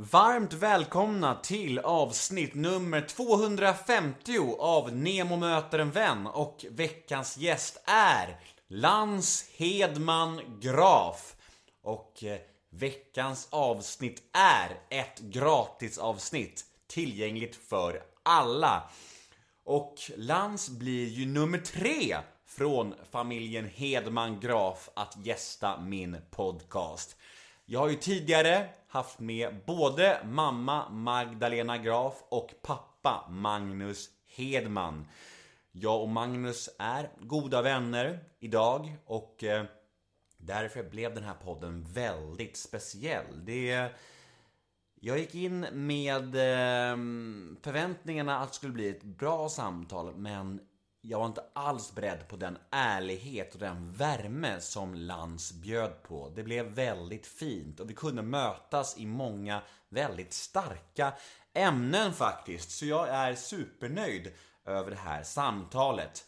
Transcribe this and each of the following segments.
Varmt välkomna till avsnitt nummer 250 av Nemo möter en vän och veckans gäst är Lans Hedman Graf. Och eh, veckans avsnitt är ett gratisavsnitt tillgängligt för alla. Och Lans blir ju nummer tre från familjen Hedman Graf att gästa min podcast. Jag har ju tidigare haft med både mamma Magdalena Graf och pappa Magnus Hedman. Jag och Magnus är goda vänner idag och eh, därför blev den här podden väldigt speciell. Det jag gick in med ehm, förväntningarna att det skulle bli ett bra samtal men jag var inte alls beredd på den ärlighet och den värme som Lans bjöd på. Det blev väldigt fint och vi kunde mötas i många väldigt starka ämnen faktiskt. Så jag är supernöjd över det här samtalet.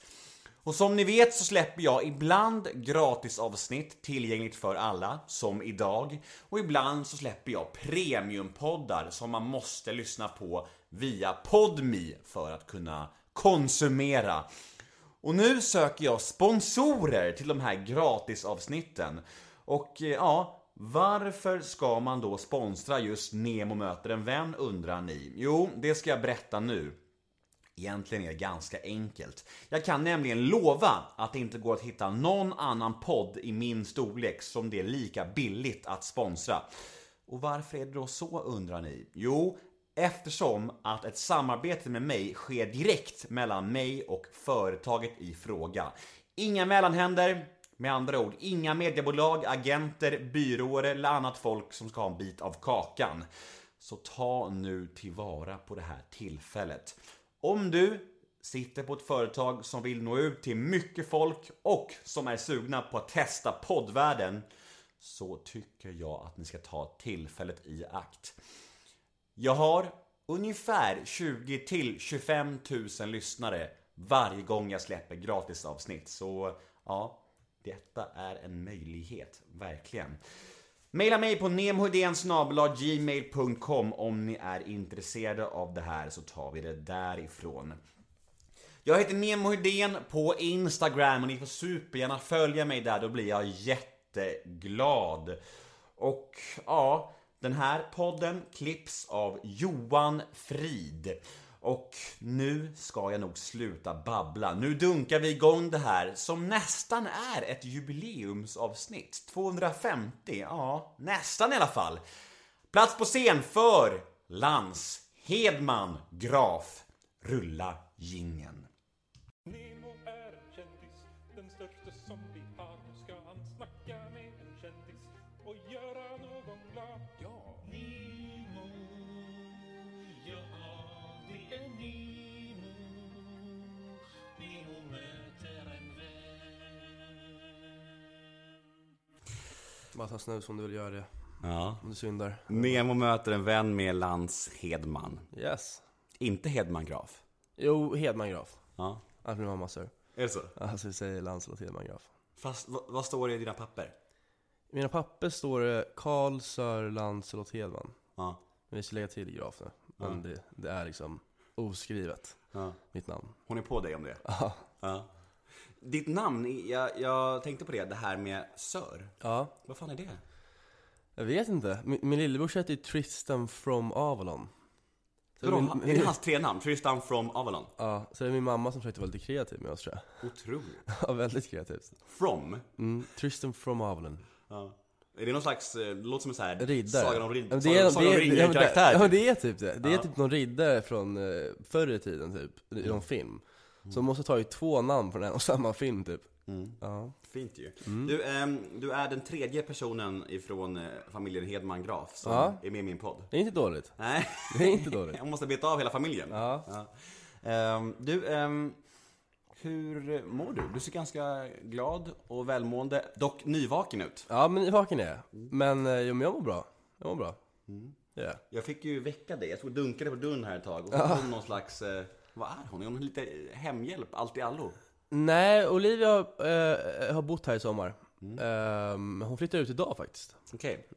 Och som ni vet så släpper jag ibland gratisavsnitt tillgängligt för alla, som idag. Och ibland så släpper jag premiumpoddar som man måste lyssna på via Podmi för att kunna konsumera. Och nu söker jag sponsorer till de här gratisavsnitten. Och eh, ja, varför ska man då sponsra just Nemo möter en vän undrar ni? Jo, det ska jag berätta nu. Egentligen är det ganska enkelt. Jag kan nämligen lova att det inte går att hitta någon annan podd i min storlek som det är lika billigt att sponsra. Och varför är det då så undrar ni? Jo, Eftersom att ett samarbete med mig sker direkt mellan mig och företaget i fråga. Inga mellanhänder, med andra ord, inga mediebolag, agenter, byråer eller annat folk som ska ha en bit av kakan. Så ta nu tillvara på det här tillfället. Om du sitter på ett företag som vill nå ut till mycket folk och som är sugna på att testa poddvärlden så tycker jag att ni ska ta tillfället i akt. Jag har ungefär 20 till 25 000 lyssnare varje gång jag släpper gratisavsnitt. Så ja, detta är en möjlighet, verkligen. Maila mig på gmail.com om ni är intresserade av det här så tar vi det därifrån. Jag heter Nemo Hedén på Instagram och ni får supergärna följa mig där, då blir jag jätteglad. Och ja, den här podden klipps av Johan Frid. Och nu ska jag nog sluta babbla. Nu dunkar vi igång det här som nästan är ett jubileumsavsnitt. 250, ja, nästan i alla fall. Plats på scen för Lans Hedman Graf. Rulla gingen. Ta snus om du vill göra det. Ja. Om du syndar. Nemo möter en vän med Lans Hedman. Yes. Inte Hedman Graf. Jo, Hedman Graf. Ja. Allt min mamma sir. Är det så? Alltså vi säger Lancelot Hedman Graf. Fast vad, vad står det i dina papper? I mina papper står det Carl Sir Lancelot Hedman. Ja. Men vi ska lägga till Graf nu. Men det, det är liksom oskrivet, ja. mitt namn. Hon är på dig om det? Ja. Ja. Ditt namn, jag, jag tänkte på det, det här med Sir. Ja, Vad fan är det? jag vet inte. Min, min lillebror heter ju Tristan from Avalon. Så Vadå, min, är det hans tre namn? Tristan from Avalon? ja, så det är min mamma som försökte vara lite kreativ med oss tror jag. Otroligt. Ja, väldigt kreativt. From? Mm, Tristan from Avalon. Ja. Är det någon slags, eh, det låter som en så här Riddare. Sagan om, rid, Ja, men Sagan, det om det det- ringen-karaktär. Ja typ. det är typ det. Det är Ja. typ någon riddare från eh, förr i tiden typ, i någon film. Så de måste ta ju två namn från en och samma film typ. Mm. Ja. Fint ju. Du, ehm, du är den tredje personen ifrån eh, familjen Hedman Graf som Ja. är med i min podd. Det är inte dåligt. Nej, Det är inte dåligt. jag måste beta av hela familjen. Ja. Ehm, du, ehm, hur mår du? Du ser ganska glad och välmående, dock nyvaken ut. Ja men nyvaken är jag. Men, eh, jo, men jag mår bra. Jag mår bra. Jag. Jag fick ju väcka dig, jag stod och dunkade på dörren här ett tag och så kom någon slags, eh, vad är hon? Är hon lite hemhjälp, allt i allo? Nej, Olivia eh, har bott här i sommar. Eh, hon flyttar ut idag faktiskt. Okej.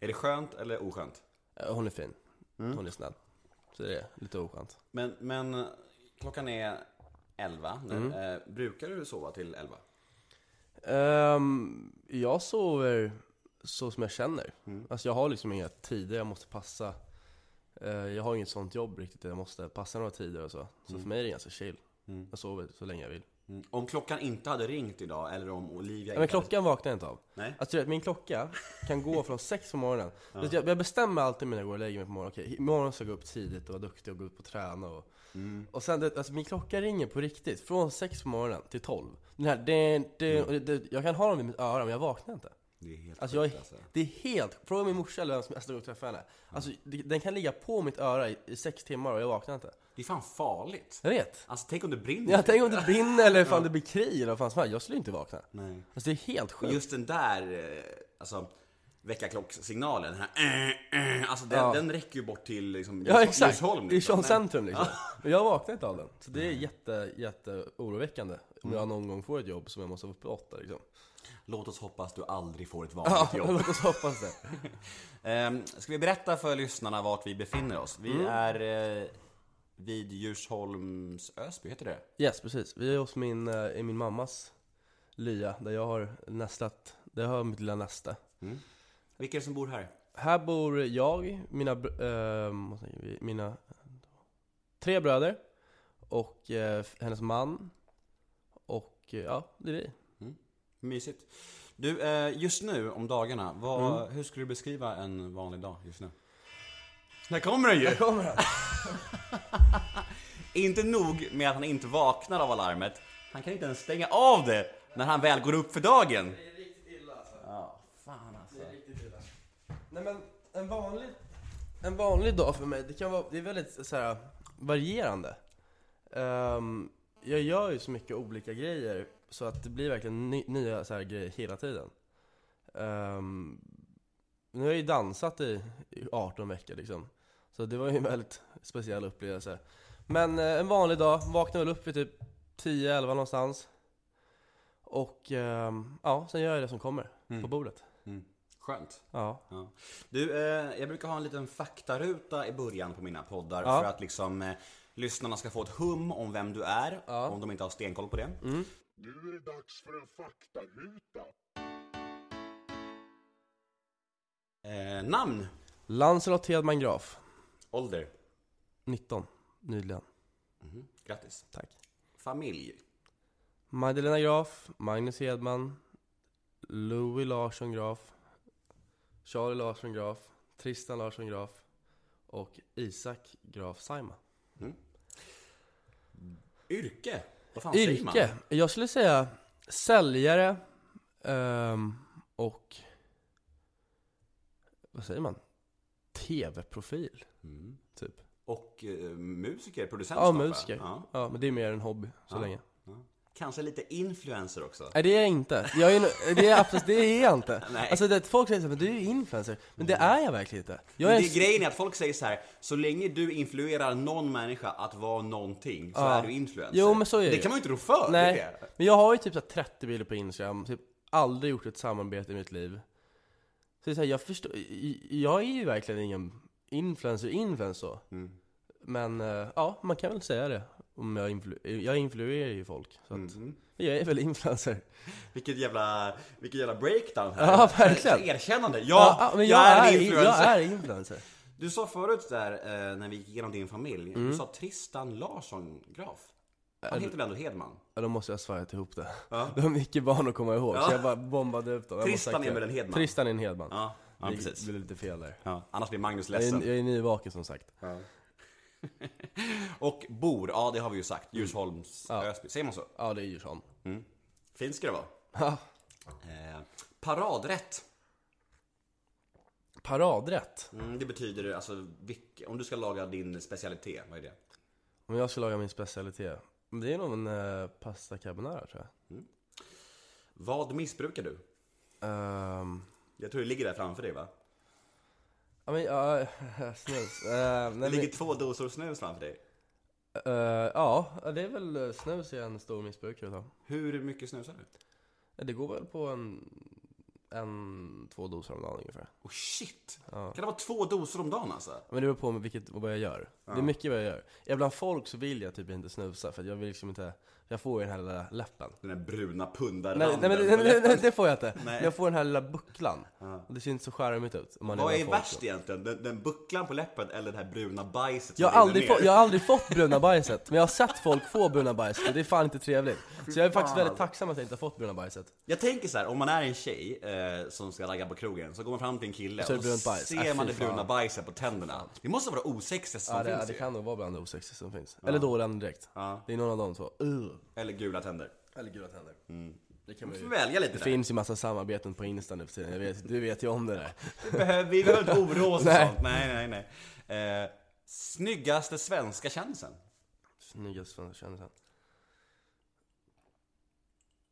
Är det skönt eller oskönt? Eh, Hon är fin. Mm. Hon är snäll. Så det är lite oskönt. Men, men eh, klockan är 11 nu. Mm. Eh, brukar du sova till 11? Ehm, jag sover så som jag känner. Mm. Alltså jag har liksom inga tider jag måste passa. Eh, jag har inget sånt jobb riktigt där jag måste passa några tider och så. Så för mig är det ganska chill. Mm. Jag sover så länge jag vill. Mm. Om klockan inte hade ringt idag, eller om Olivia Men inte klockan vaknar jag inte av. hade... Nej? Alltså vet, min klocka kan gå från sex på morgonen. Så Jag, jag bestämmer alltid när jag går och lägger mig på morgonen. Okej, imorgon ska jag gå upp tidigt och vara duktig och gå upp och träna och... Mm. Och sen, det, alltså min klocka ringer på riktigt. Från sex på morgonen till tolv. Den här, det, det, och det, jag kan ha den vid mitt öra men jag vaknar inte. Det är helt Alltså jag sjukt är, alltså. det är helt, fråga min morsa eller vem som nästa gång jag träffar henne. Alltså det, den kan ligga på mitt öra i, i sex timmar och jag vaknar inte. Det är fan farligt. Jag vet. Alltså tänk om det brinner. Jag tänker om det brinner eller fan det blir krig eller vad fan som helst. Jag skulle inte vakna. Nej. Alltså det är helt sjukt. just den där, eh, alltså väckarklockssignalen, den här äh, äh, alltså den, Ja. den räcker ju bort till liksom Ja exakt, Djursholm, i liksom. Sean centrum liksom. Men jag vaknar inte av den. Så det är jätte, jätte oroväckande. Om jag någon gång får ett jobb som jag måste vara uppe åtta liksom. Låt oss hoppas du aldrig får ett vanligt Ja, jobb. låt oss hoppas det. Ehm, ska vi berätta för lyssnarna vart vi befinner oss? Vi Mm. är eh, vid Djursholms Ösby, heter det? Yes, precis. Vi är hos min, eh, i min mammas lya, där jag har nästat, där jag har mitt lilla näste. Vilka är det som bor här? Här bor jag, mina, vi, mina tre bröder och eh, hennes man och eh, ja, det är vi. Mysigt. Du, eh, just nu om dagarna, vad, Mm. hur skulle du beskriva en vanlig dag just nu? Där kommer den ju! kommer han! Inte nog med att han inte vaknar av alarmet, han kan inte ens stänga av det när han väl går upp för dagen. Det är riktigt illa alltså. Ja, fan alltså. Det är riktigt illa. Nej men, en vanlig, en vanlig dag för mig, det kan vara, det är väldigt så här varierande. Ehm, jag gör ju så mycket olika grejer så att det blir verkligen ny, nya så här grejer hela tiden. Ehm, nu har jag ju dansat i, i 18 veckor liksom. Så det var ju en väldigt speciell upplevelse. Men eh, en vanlig dag, vaknar väl upp vid typ 10-11 någonstans. Och ehm, ja, sen gör jag det som kommer på bordet. Skönt. Ja. Ja. Du, eh, jag brukar ha en liten faktaruta i början på mina poddar Ja. för att liksom eh, lyssnarna ska få ett hum om vem du är, Ja. om de inte har stenkoll på det. Nu är det dags för en faktaruta. Eh, namn, Lancelot Hedman Graf, ålder, 19, nyligen. grattis. Tack. Familj, Magdalena Graf, Magnus Hedman, Louis Larsson Graf, Charlie Larsson Graf, Tristan Larsson Graf och Isak Graf Saima. yrke, vad fan säger man? Yrke? Jag skulle säga säljare ehm, och vad säger man? TV-profil, typ. Och eh, musiker, producent Ja, musiker. Ja. Ja, men det är mer en hobby så Ja. länge. Kanske lite influencer också. Nej det är jag inte. Jag är, det är absolut, det är jag inte. Nej. Alltså det, folk säger så här, men du är ju influencer. Men det är jag verkligen inte. Jag Men är det är grejen är att folk säger så här: så länge du influerar någon människa att vara någonting så Ja. är du influencer. Jo, men så är det Det ju. kan man ju inte rå för. Nej, det men jag har ju typ så här 30 bilder på Instagram, typ aldrig gjort ett samarbete i mitt liv. Så det är så här, jag förstår, jag är ju verkligen ingen influencer, influencer så. Mm. Men eh, ja, man kan väl säga det. Om jag, influ- jag influerar ju folk, så att Mm. jag är väl influencer. Vilket jävla, vilket jävla breakdown här. Ja, verkligen. Erkännande. Ja, men jag, är en influencer. Jag är influencer. Du sa förut där, eh, när vi gick igenom din familj, Mm. du sa Tristan Larsson Graf. Han heter väl ändå Hedman? Ja, då måste jag svajat ihop det. Ja. Det var mycket barn att komma ihåg, Ja. så jag bara bombade ut dem. Jag Tristan är det. väl en Hedman? Tristan är en Hedman. Ja, ja det precis. blev lite fel där. Ja, annars blir Magnus Jag ledsen. är, jag är nyvaken som sagt. Och bor, ja det har vi ju sagt. Djursholms Ja. Ösby. Säger man så? Ja, det är ju sån. Fint ska det vara. Ja. Eh, paradrätt. Paradrätt. Mm, det betyder alltså, vilk, om du ska laga din specialitet, vad är det? Om jag ska laga min specialitet. Det är nog en eh, pasta carbonara tror jag. Vad missbrukar du? Ehm, Jag tror det ligger där framför dig va? Ja men, ja, snus. Uh, nej, Det men, ligger två dosor snus framför dig. eh, ja, det är väl eh, snus är en stor missbrukare utav. Hur mycket snusar du? Det går väl på en en, två doser om dagen ungefär. Oh shit! Ja. Kan det vara två doser om dagen alltså? Men det beror på vilket, vad jag gör. Det är mycket vad jag gör. Ja, bland folk så vill jag typ inte snusa för att jag vill liksom inte, jag får ju den här lilla läppen. Den där bruna Nej, pundarranden nej, men på det, nej, nej, det får jag inte. Nej. Men jag får den här lilla bucklan. Ja. Och det ser inte så charmigt ut. Om man Vad är värst då. egentligen? Den, den bucklan på läppen eller det här bruna bajset som Jag har, aldrig få, jag har aldrig fått bruna bajset, men jag har sett folk få bruna bajset och det är fan inte trevligt. Så jag är faktiskt väldigt tacksam att jag inte har fått bruna bajset. Jag tänker så här, om man är en tjej eh, som ska ragga på krogen, så går man fram till en kille Så det och bajs. ser Äh, man det bruna bajset på tänderna. Det måste vara det osexigaste som Ja, det, finns det ju. kan nog vara bland det osexigaste som finns. Eller dålig. Ja. Det är någon av dem två. Uh. Eller gula tänder. Eller gula tänder. Det kan Man ju. välja lite Det där. finns ju massa samarbeten på Insta nu för tiden. Jag vet, du vet ju om det där. Vi behöver, vi behöver inte oroa oss för Nej. sånt. Nej, nej, nej. Eh, snyggaste svenska kändisen? Snyggaste svenska kändisen.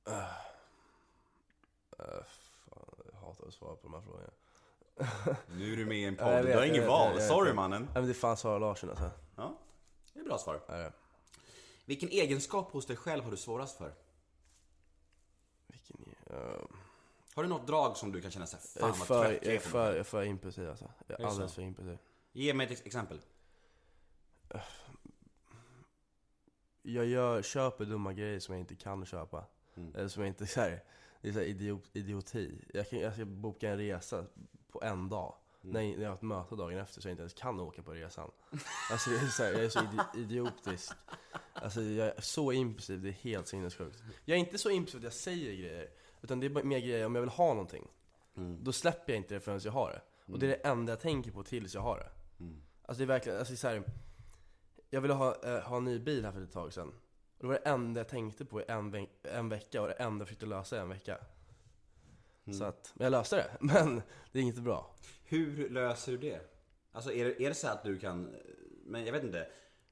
Uh. Uh, fan, jag hatar att svara på de här frågorna. Nu är du med i en Ja, jag podd, vet, du har jag ingen vet, val. jag vet. Sorry mannen. Nej men det är fan Sara Larsson alltså. Ja, det är ett bra svar. Är det? Vilken egenskap hos dig själv har du svårast för? Vilken uh, Har du något drag som du kan känna såhär, jag, är fan vad för, trött jag, är är på för, jag är för impulsiv alltså. Jag det är alldeles så? för impulsiv. Ge mig ett ex- exempel. Jag gör, köper dumma grejer som jag inte kan köpa. Mm. Eller som jag inte, så här, det är så här idiot, idioti. Jag, kan, jag ska boka en resa på en dag. Mm. När, jag, när jag har ett möte dagen efter så jag inte ens kan åka på resan. Alltså det är så här, jag är så idi- idiotisk. Alltså jag är så impulsiv, det är helt sinnessjukt. Jag är inte så impulsiv att jag säger grejer. Utan det är mer grejer om jag vill ha någonting. Mm. Då släpper jag inte det förrän jag har det. Och det är det enda jag tänker på tills jag har det. Mm. Alltså det är verkligen, alltså så här, Jag ville ha, eh, ha en ny bil här för ett tag sedan. Och det var det enda jag tänkte på i en, ve- en vecka och det enda jag försökte lösa i en vecka. Mm. Så att, men jag löste det. Men det är inte bra. Hur löser du det? Alltså är det, är det så att du kan, men jag vet inte,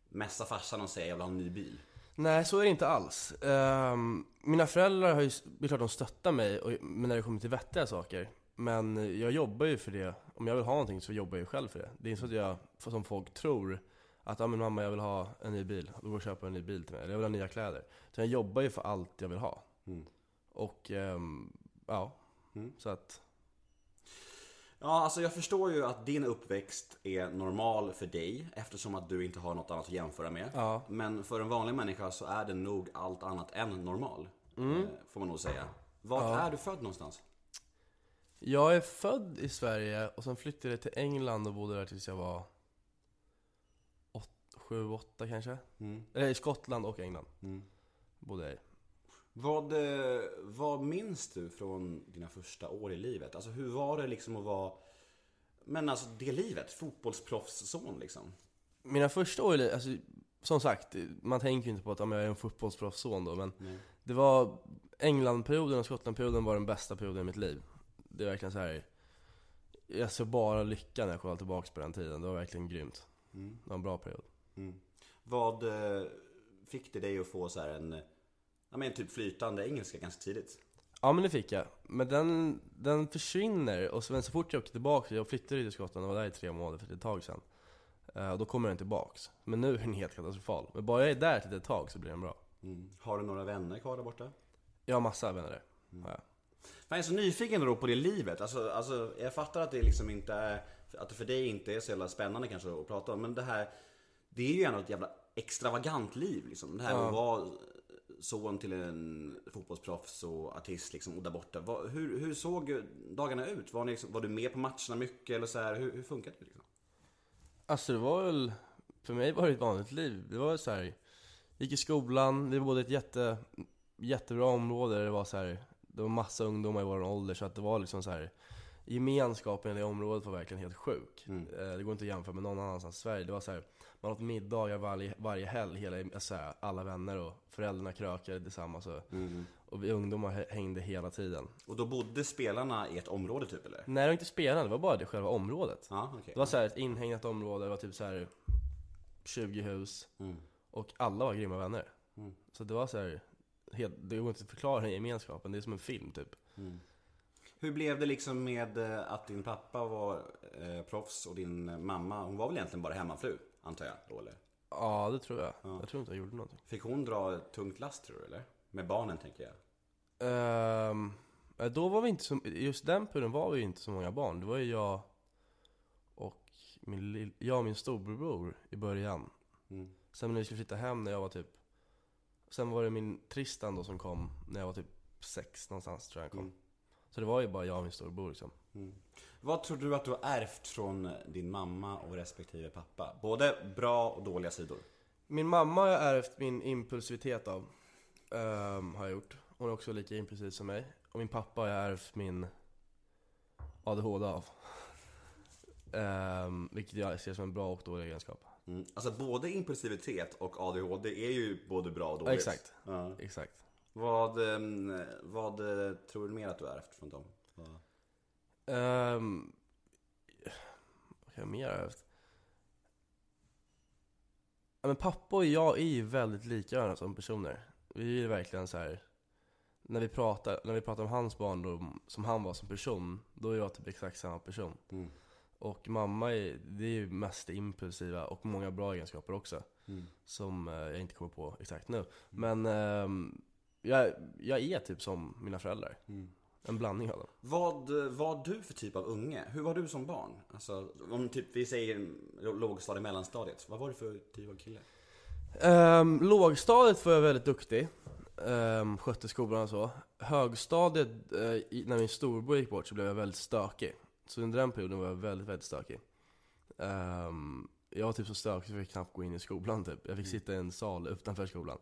messa farsan och säga jag vill ha en ny bil? Nej, så är det inte alls. Ehm, mina föräldrar har ju, det är klart de stöttar mig och, men när det kommer till vettiga saker. Men jag jobbar ju för det. Om jag vill ha någonting så jobbar jag ju själv för det. Det är inte så att jag, som folk tror, att ja men mamma jag vill ha en ny bil. Då går och köper en ny bil till mig. Eller jag vill ha nya kläder. Så jag jobbar ju för allt jag vill ha. Mm. Och, ehm, ja. Mm. Så att, Ja, alltså jag förstår ju att din uppväxt är normal för dig eftersom att du inte har något annat att jämföra med. ja. Men för en vanlig människa så är den nog allt annat än normal. Mm. eh, Får man nog säga. Vart Ja. är du född någonstans? Jag är född i Sverige och sen flyttade jag till England och bodde där tills jag var 7-8 kanske. Mm. Eller i Skottland och England Mm. bodde jag i. Vad, eh, vad minns du från dina första år i livet? Alltså hur var det liksom att vara, men alltså det livet, fotbollsproffsson liksom? Mina första år i livet, alltså, som sagt, man tänker ju inte på att jag är en fotbollsproffsson då, men Nej. det var Englandperioden och Skottlandperioden var den bästa perioden i mitt liv. Det är verkligen så här. Jag ser bara lycka när jag kollar tillbaka på den tiden. Det var verkligen grymt. Mm. Det var en bra period. Mm. Vad eh, fick det dig att få så här en, ja men typ flytande engelska ganska tidigt? Ja men det fick jag. Men den, den försvinner och så, så fort jag åkte tillbaka, jag flyttade till Skottland och var där i tre månader för ett tag sedan. Eh, och då kommer den tillbaks. Men nu är den helt katastrofal. Men bara jag är där till ett tag så blir den bra. Mm. Har du några vänner kvar där borta? Jag har massa vänner där. Ja, ja. Jag är så nyfiken då på det livet. Alltså, alltså, jag fattar att det liksom inte är, att det för dig inte är så jävla spännande kanske att prata om. Men det här, det är ju ändå ett jävla extravagant liv liksom. Det här Ja. att vara son till en fotbollsproffs och artist liksom, och där borta. Vad, hur, hur såg dagarna ut? Var, liksom, var du med på matcherna mycket eller så här? Hur, hur funkade det liksom? Alltså det var väl, för mig var det ett vanligt liv. Det var så här, gick i skolan, det var både ett jätte, jättebra område, det var så här, det var massa ungdomar i vår ålder så att det var liksom så här Gemenskapen i det området var verkligen helt sjuk. Mm. Eh, Det går inte att jämföra med någon annanstans i Sverige. Det var så här, man åt middagar varje, varje helg, hela, så här, alla vänner och föräldrarna krökade tillsammans. Och, och vi ungdomar hä- hängde hela tiden. Och då bodde spelarna i ett område typ eller? Nej, det var inte spelarna, det var bara det själva området. Ja, okej. Det var så här ett inhägnat område, det var typ så här 20 hus. Mm. Och alla var grymma vänner. Mm. Så det var så här, helt, det går inte att förklara den gemenskapen, det är som en film typ. Hur blev det liksom med eh, att din pappa var eh, proffs och din mamma, hon var väl egentligen bara hemmafru? Antar jag då eller? Ja, det tror jag. Ja. Jag tror inte jag gjorde någonting. Fick hon dra ett tungt last tror du eller? Med barnen tänker jag. Eh, Då var vi inte så, just den perioden var vi inte så många barn. Det var ju jag och min, lill, jag och min storebror i början. Mm. Sen när vi skulle flytta hem när jag var typ Sen var det min Tristan då som kom när jag var typ sex någonstans tror jag han kom. Mm. Så det var ju bara jag och min storebror liksom. Vad tror du att du har ärvt från din mamma och respektive pappa? Både bra och dåliga sidor. Min mamma har jag ärvt min impulsivitet av. ehm, har jag gjort. Hon är också lika impulsiv som mig. Och min pappa har jag ärvt min ADHD av. Ehm, vilket jag ser som en bra och dålig egenskap. Mm. Alltså både impulsivitet och ADHD är ju både bra och Ja, dåligt. exakt. Ja. Exakt. Vad, ehm, vad eh, tror du mer att du har ärvt från dem? Vad- Um, vad kan jag mer ha ärvt? Ja, men pappa och jag är ju väldigt lika som personer. Vi är ju verkligen så här. När vi pratar, när vi pratar om hans barndom, som han var som person, då är jag typ exakt samma person. Mm. Och mamma är, det är ju mest det impulsiva och många bra egenskaper också. Mm. Som eh, jag inte kommer på exakt nu. Men ehm, jag, jag är typ som mina föräldrar. Mm. En blandning av dem. Vad var du för typ av unge? Hur var du som barn? Alltså, om typ vi säger lågstadiet, mellanstadiet. Vad var du för typ av kille? Um, lågstadiet var jag väldigt duktig. Um, skötte skolan och så. Högstadiet, i, när min storbror gick bort så blev jag väldigt stökig. Så under den perioden var jag väldigt, väldigt stökig. Ehm, jag var typ så stökig så jag fick knappt gå in i skolan typ. Jag fick sitta i en sal utanför skolan.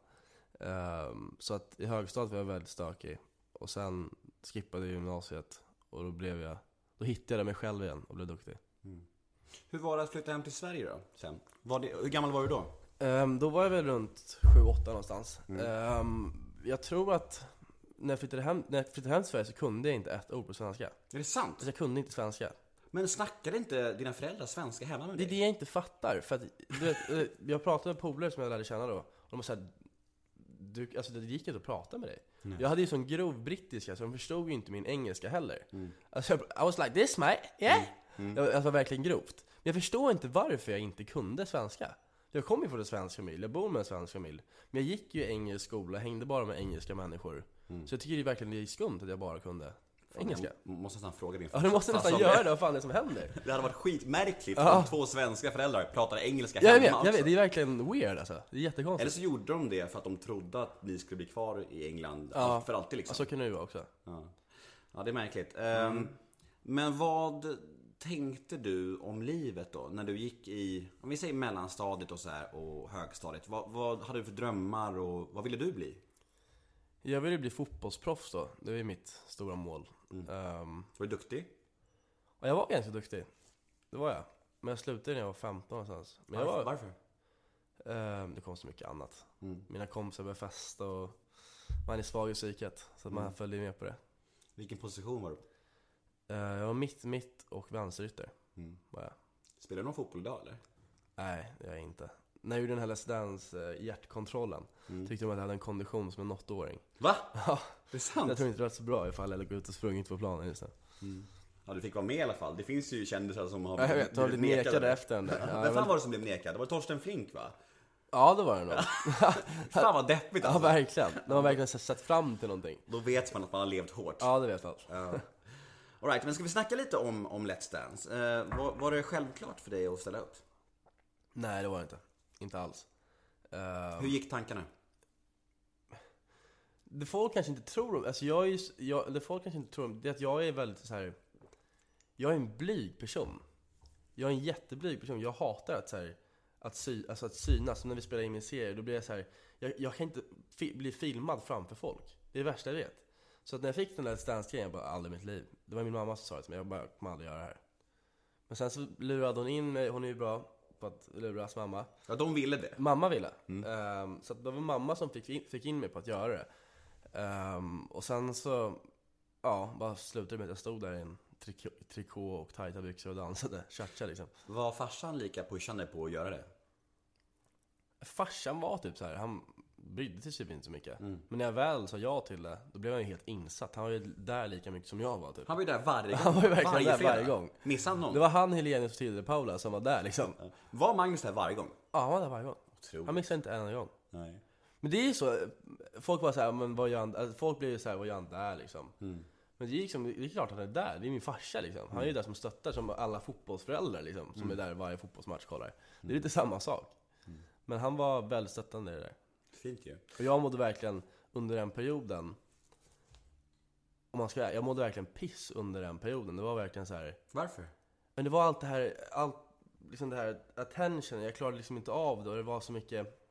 Ehm, så att i högstadiet var jag väldigt stökig. Och sen skippade gymnasiet och då blev jag, då hittade jag mig själv igen och blev duktig. Hur var det att flytta hem till Sverige då? Sen? Var det, hur gammal var du då? Ehm, då var jag väl runt 7-8 någonstans. Ehm, jag tror att när jag, flyttade hem, när jag flyttade hem till Sverige så kunde jag inte ett ord på svenska. Är det sant? Alltså jag kunde inte svenska. Men snackade inte dina föräldrar svenska hemma med Det är dig? det jag inte fattar. För att, du vet, eh, jag pratade med polare som jag lärde känna då. Och de var såhär, du, alltså det gick inte att prata med dig. Jag hade ju sån grov brittiska så de förstod ju inte min engelska heller. Alltså jag, I was like this mate, yeah! Jag, alltså, det var verkligen grovt. Men jag förstår inte varför jag inte kunde svenska. Jag kommer ju från en svensk familj, jag bor med en svensk familj. Men jag gick ju i engelsk skola, hängde bara med engelska människor. Så jag tycker det är verkligen det är skumt att jag bara kunde engelska. Jag måste nästan fråga din Ja, du måste nästan göra det, vad fan är det som händer? Det hade varit skitmärkligt om två svenska föräldrar pratade engelska Jag hemma vet, jag också. vet, det är verkligen weird alltså. Det är Eller jättekonstigt. så gjorde de det för att de trodde att ni skulle bli kvar i England Ja. för alltid liksom. Ja, så kan det ju vara också. Ja. ja, det är märkligt. Ehm, Men vad tänkte du om livet då? När du gick i, om vi säger mellanstadiet och så här och högstadiet. Vad, vad hade du för drömmar och vad ville du bli? Jag ville bli fotbollsproffs då, det var ju mitt stora mål. Mm. Ehm, Var du duktig? och jag var ganska duktig, det var jag. Men jag slutade när jag var 15 någonstans. Men Varför? var, Varför? ehm, det kom så mycket annat. Mm. Mina kompisar började festa och man är svag i psyket. Så man Mm. följde med på det. Vilken position var du? Ehm, jag var mitt, mitt och vänsterytter. Mm. Var jag. Spelar du någon fotboll idag eller? Nej, det är jag inte. När jag gjorde den här Let's Dance eh, hjärtkontrollen Mm. tyckte de att jag hade en kondition som en åttaåring. Va? Ja, Det är sant? jag tror inte det var så bra ifall jag låg ute och sprungit på planen just nu. Ja, du fick vara med i alla fall. Det finns ju kändisar som har Ja, jag vet, har blivit nekade efter den där. Ja, Vem fan var det som blev nekad? Det var Torsten Flink va? Ja, det var det nog. Fan vad deppigt Ja, alltså. verkligen. De har verkligen sett- fram till någonting. Då vet man att man har levt hårt. Ja, det vet man. Ja. All right, men ska vi snacka lite om, om Let's Dance? Eh, var, var det självklart för dig att ställa upp? Nej, det var det inte. Inte alls. Uh, Hur gick tankarna? det folk kanske inte tror om, alltså jag är jag, det folk kanske inte tror om, det är att jag är väldigt så här. Jag är en blyg person. Jag är en jätteblyg person. Jag hatar att så här, att, sy, alltså att synas. Som när vi spelar in min serie, då blir jag så här. Jag, jag kan inte fi, bli filmad framför folk. Det är det värsta jag vet. Så att när jag fick den där dance jag bara, aldrig i mitt liv. Det var min mamma som sa det till mig, jag bara, jag kommer aldrig göra det här. Men sen så lurade hon in mig, hon är ju bra på att luras mamma. Ja, de ville det. Mamma ville. Ehm, så att det var mamma som fick in, fick in mig på att göra det. Ehm, och sen så, ja, bara slutade det med att jag stod där i en trikå, trikå och tajta byxor och dansade, cha liksom. Var farsan lika pushande på att göra det? Farsan var typ så här, han brydde sig typ inte så mycket. Mm. Men när jag väl sa ja till det, då blev han ju helt insatt. Han var ju där lika mycket som jag var typ. Han var ju där varje gång. Han var ju verkligen varje där fredag. varje gång. Missade han någon? Det var han, Helenius och Tilde Paula som var där liksom. Var Magnus där varje gång? Ja, han var där varje gång. Otroligt. Han missade inte en enda gång. Nej. Men det är ju så, folk var så här, men vad gör han, alltså folk blir ju så här, vad gör han där liksom? Men det är, liksom, det är klart att han är där, det är min farsa liksom. Han är ju där som stöttar som alla fotbollsföräldrar liksom, som är där varje fotbollsmatch kollar. Det är lite samma sak. Men han var väldigt stöttande i det där. Fint ju. Och jag mådde verkligen under den perioden om man ska, jag mådde verkligen piss under den perioden. Det var verkligen så här. Varför? Men det var allt det här, allt, liksom det här attention, jag klarade liksom inte av det och det var så mycket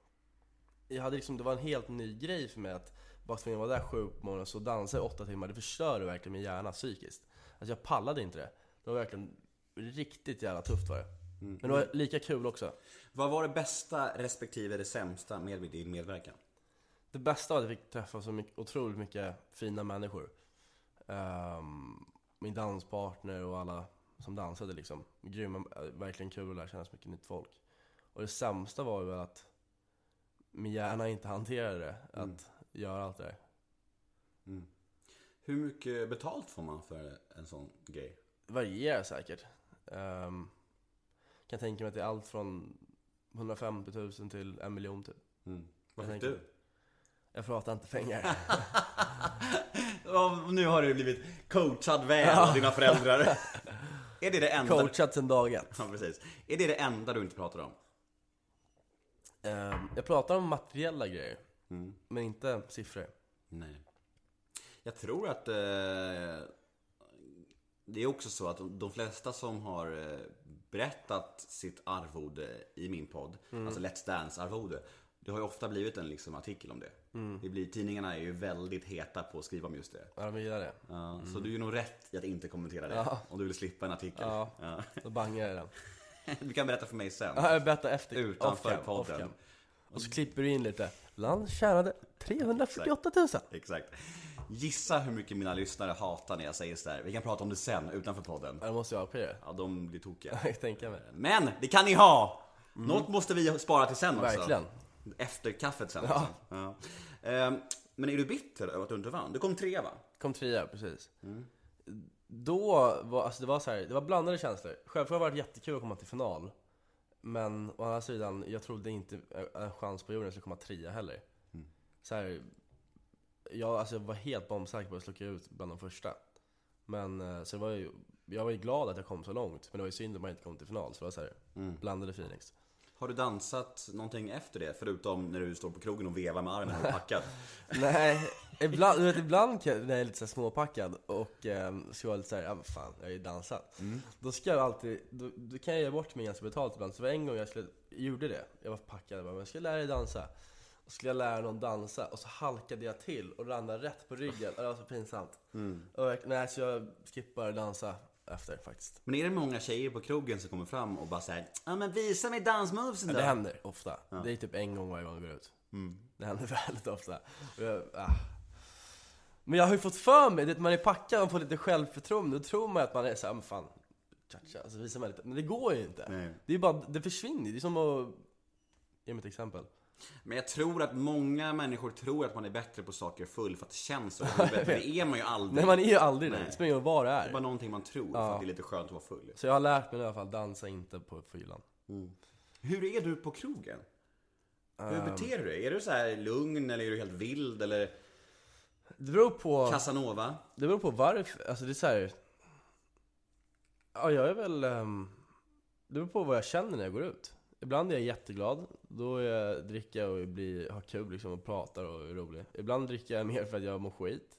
Jag hade liksom, det var en helt ny grej för mig att bara springa vara där sju på morgonen och så dansa i åtta timmar, det förstörde verkligen min hjärna psykiskt Alltså jag pallade inte det Det var verkligen riktigt jävla tufft var det Men det var lika kul också. Vad var det bästa respektive det sämsta med din medverkan? Det bästa var att jag fick träffa så mycket, otroligt mycket fina människor. Ehm, Min danspartner och alla som dansade liksom. Grymma, äh, verkligen kul att lära känna så mycket nytt folk. Och det sämsta var ju att Min hjärna inte hanterade det, att göra allt det där. Hur mycket betalt får man för en sån grej? Det varierar säkert. Ehm, Kan tänka mig att det är allt från 150 000 till en miljon typ Mm. Vad fick du? Jag pratar inte pengar nu har du blivit coachad väl av dina föräldrar. är det det enda... Coachat sen dag ett Ja, precis. Är det det enda du inte pratar om? Ehm, Jag pratar om materiella grejer Men inte siffror Nej. Jag tror att eh, det är också så att de, de flesta som har berättat sitt arvode i min podd, alltså Let's Dance-arvode, det har ju ofta blivit en liksom, artikel om det. det blir, tidningarna är ju väldigt heta på att skriva om just det. Ja, de gillar det Ja, Så du är nog rätt i att inte kommentera det, Ja. om du vill slippa en artikel. Ja. Ja. Då bangar jag den Du kan berätta för mig sen. Ja, jag berättar efter Utanför off-cam, podden. off-cam. Och så klipper du in lite Land tjänade 348 000 Exakt. Gissa hur mycket mina lyssnare hatar när jag säger sådär. Vi kan prata om det sen, utanför podden. Ja, det måste jag ha på det Ja, de blir tokiga. Jag tänker mig Men, det kan ni ha! Något måste vi spara till sen också. Mm. Verkligen Efter kaffet sen. Ja. Ja. Ehm, Men är du bitter över att du inte vann? Du kom trea va? Kom trea, precis Mm. Då var, alltså det var så här, det var blandade känslor Självklart var det jättekul att komma till final Men å andra sidan, jag trodde inte en chans på jorden skulle komma trea heller Mm. Så här, jag, alltså jag var helt bombsäker på att slå ut bland de första Men, eh, så var ju, jag var ju glad att jag kom så långt Men det var ju synd att man inte kom till final, så det var så här, Mm. blandade feelings Har du dansat någonting efter det? Förutom när du står på krogen och vevar med armen och packad? Nej, ibland, vet, ibland kan jag, när jag är lite så småpackad och eh, ska vara lite såhär, ja men fan, jag har ju dansat. Då ska jag alltid, då, då kan jag ge bort mig ganska betalt ibland. Så var en gång jag skulle, gjorde det, jag var packad och bara, men jag ska lära dig dansa. Och skulle jag lära någon dansa och så halkade jag till och landade rätt på ryggen. Och det var så pinsamt. Och, jag- nej, så jag skippar dansa efter faktiskt. Men är det många tjejer på krogen som kommer fram och bara säger Ja men visa mig dansmovesen då? Det händer ofta. Det är typ en gång varje gång jag går ut. Det händer väldigt ofta. Jag, ah. Men jag har ju fått för mig, det, man är packad och får lite självförtroende, då tror man att man är såhär, men fan, cha-cha, alltså visar man lite. Men det går ju inte. Nej. Det är bara, det försvinner Det är som att, ge mig ett exempel. Men jag tror att många människor tror att man är bättre på saker full för att det känns så. Men det är man ju aldrig. Nej man är ju aldrig det, det spelar ingen roll vad det Det är bara är. någonting man tror för att det är lite skönt att vara full. Så jag har lärt mig i alla fall, dansa inte på fyllan. Hur är du på krogen? Hur Ehm. beter du dig? Är du så här lugn eller är du helt vild eller Det beror på... Casanova? Det beror på varför, alltså det är så här. Ja, jag är väl... ehm, det beror på vad jag känner när jag går ut. Ibland är jag jätteglad, då är jag, dricker jag och blir, har kul liksom och pratar och är rolig. Ibland dricker jag mer för att jag mår skit.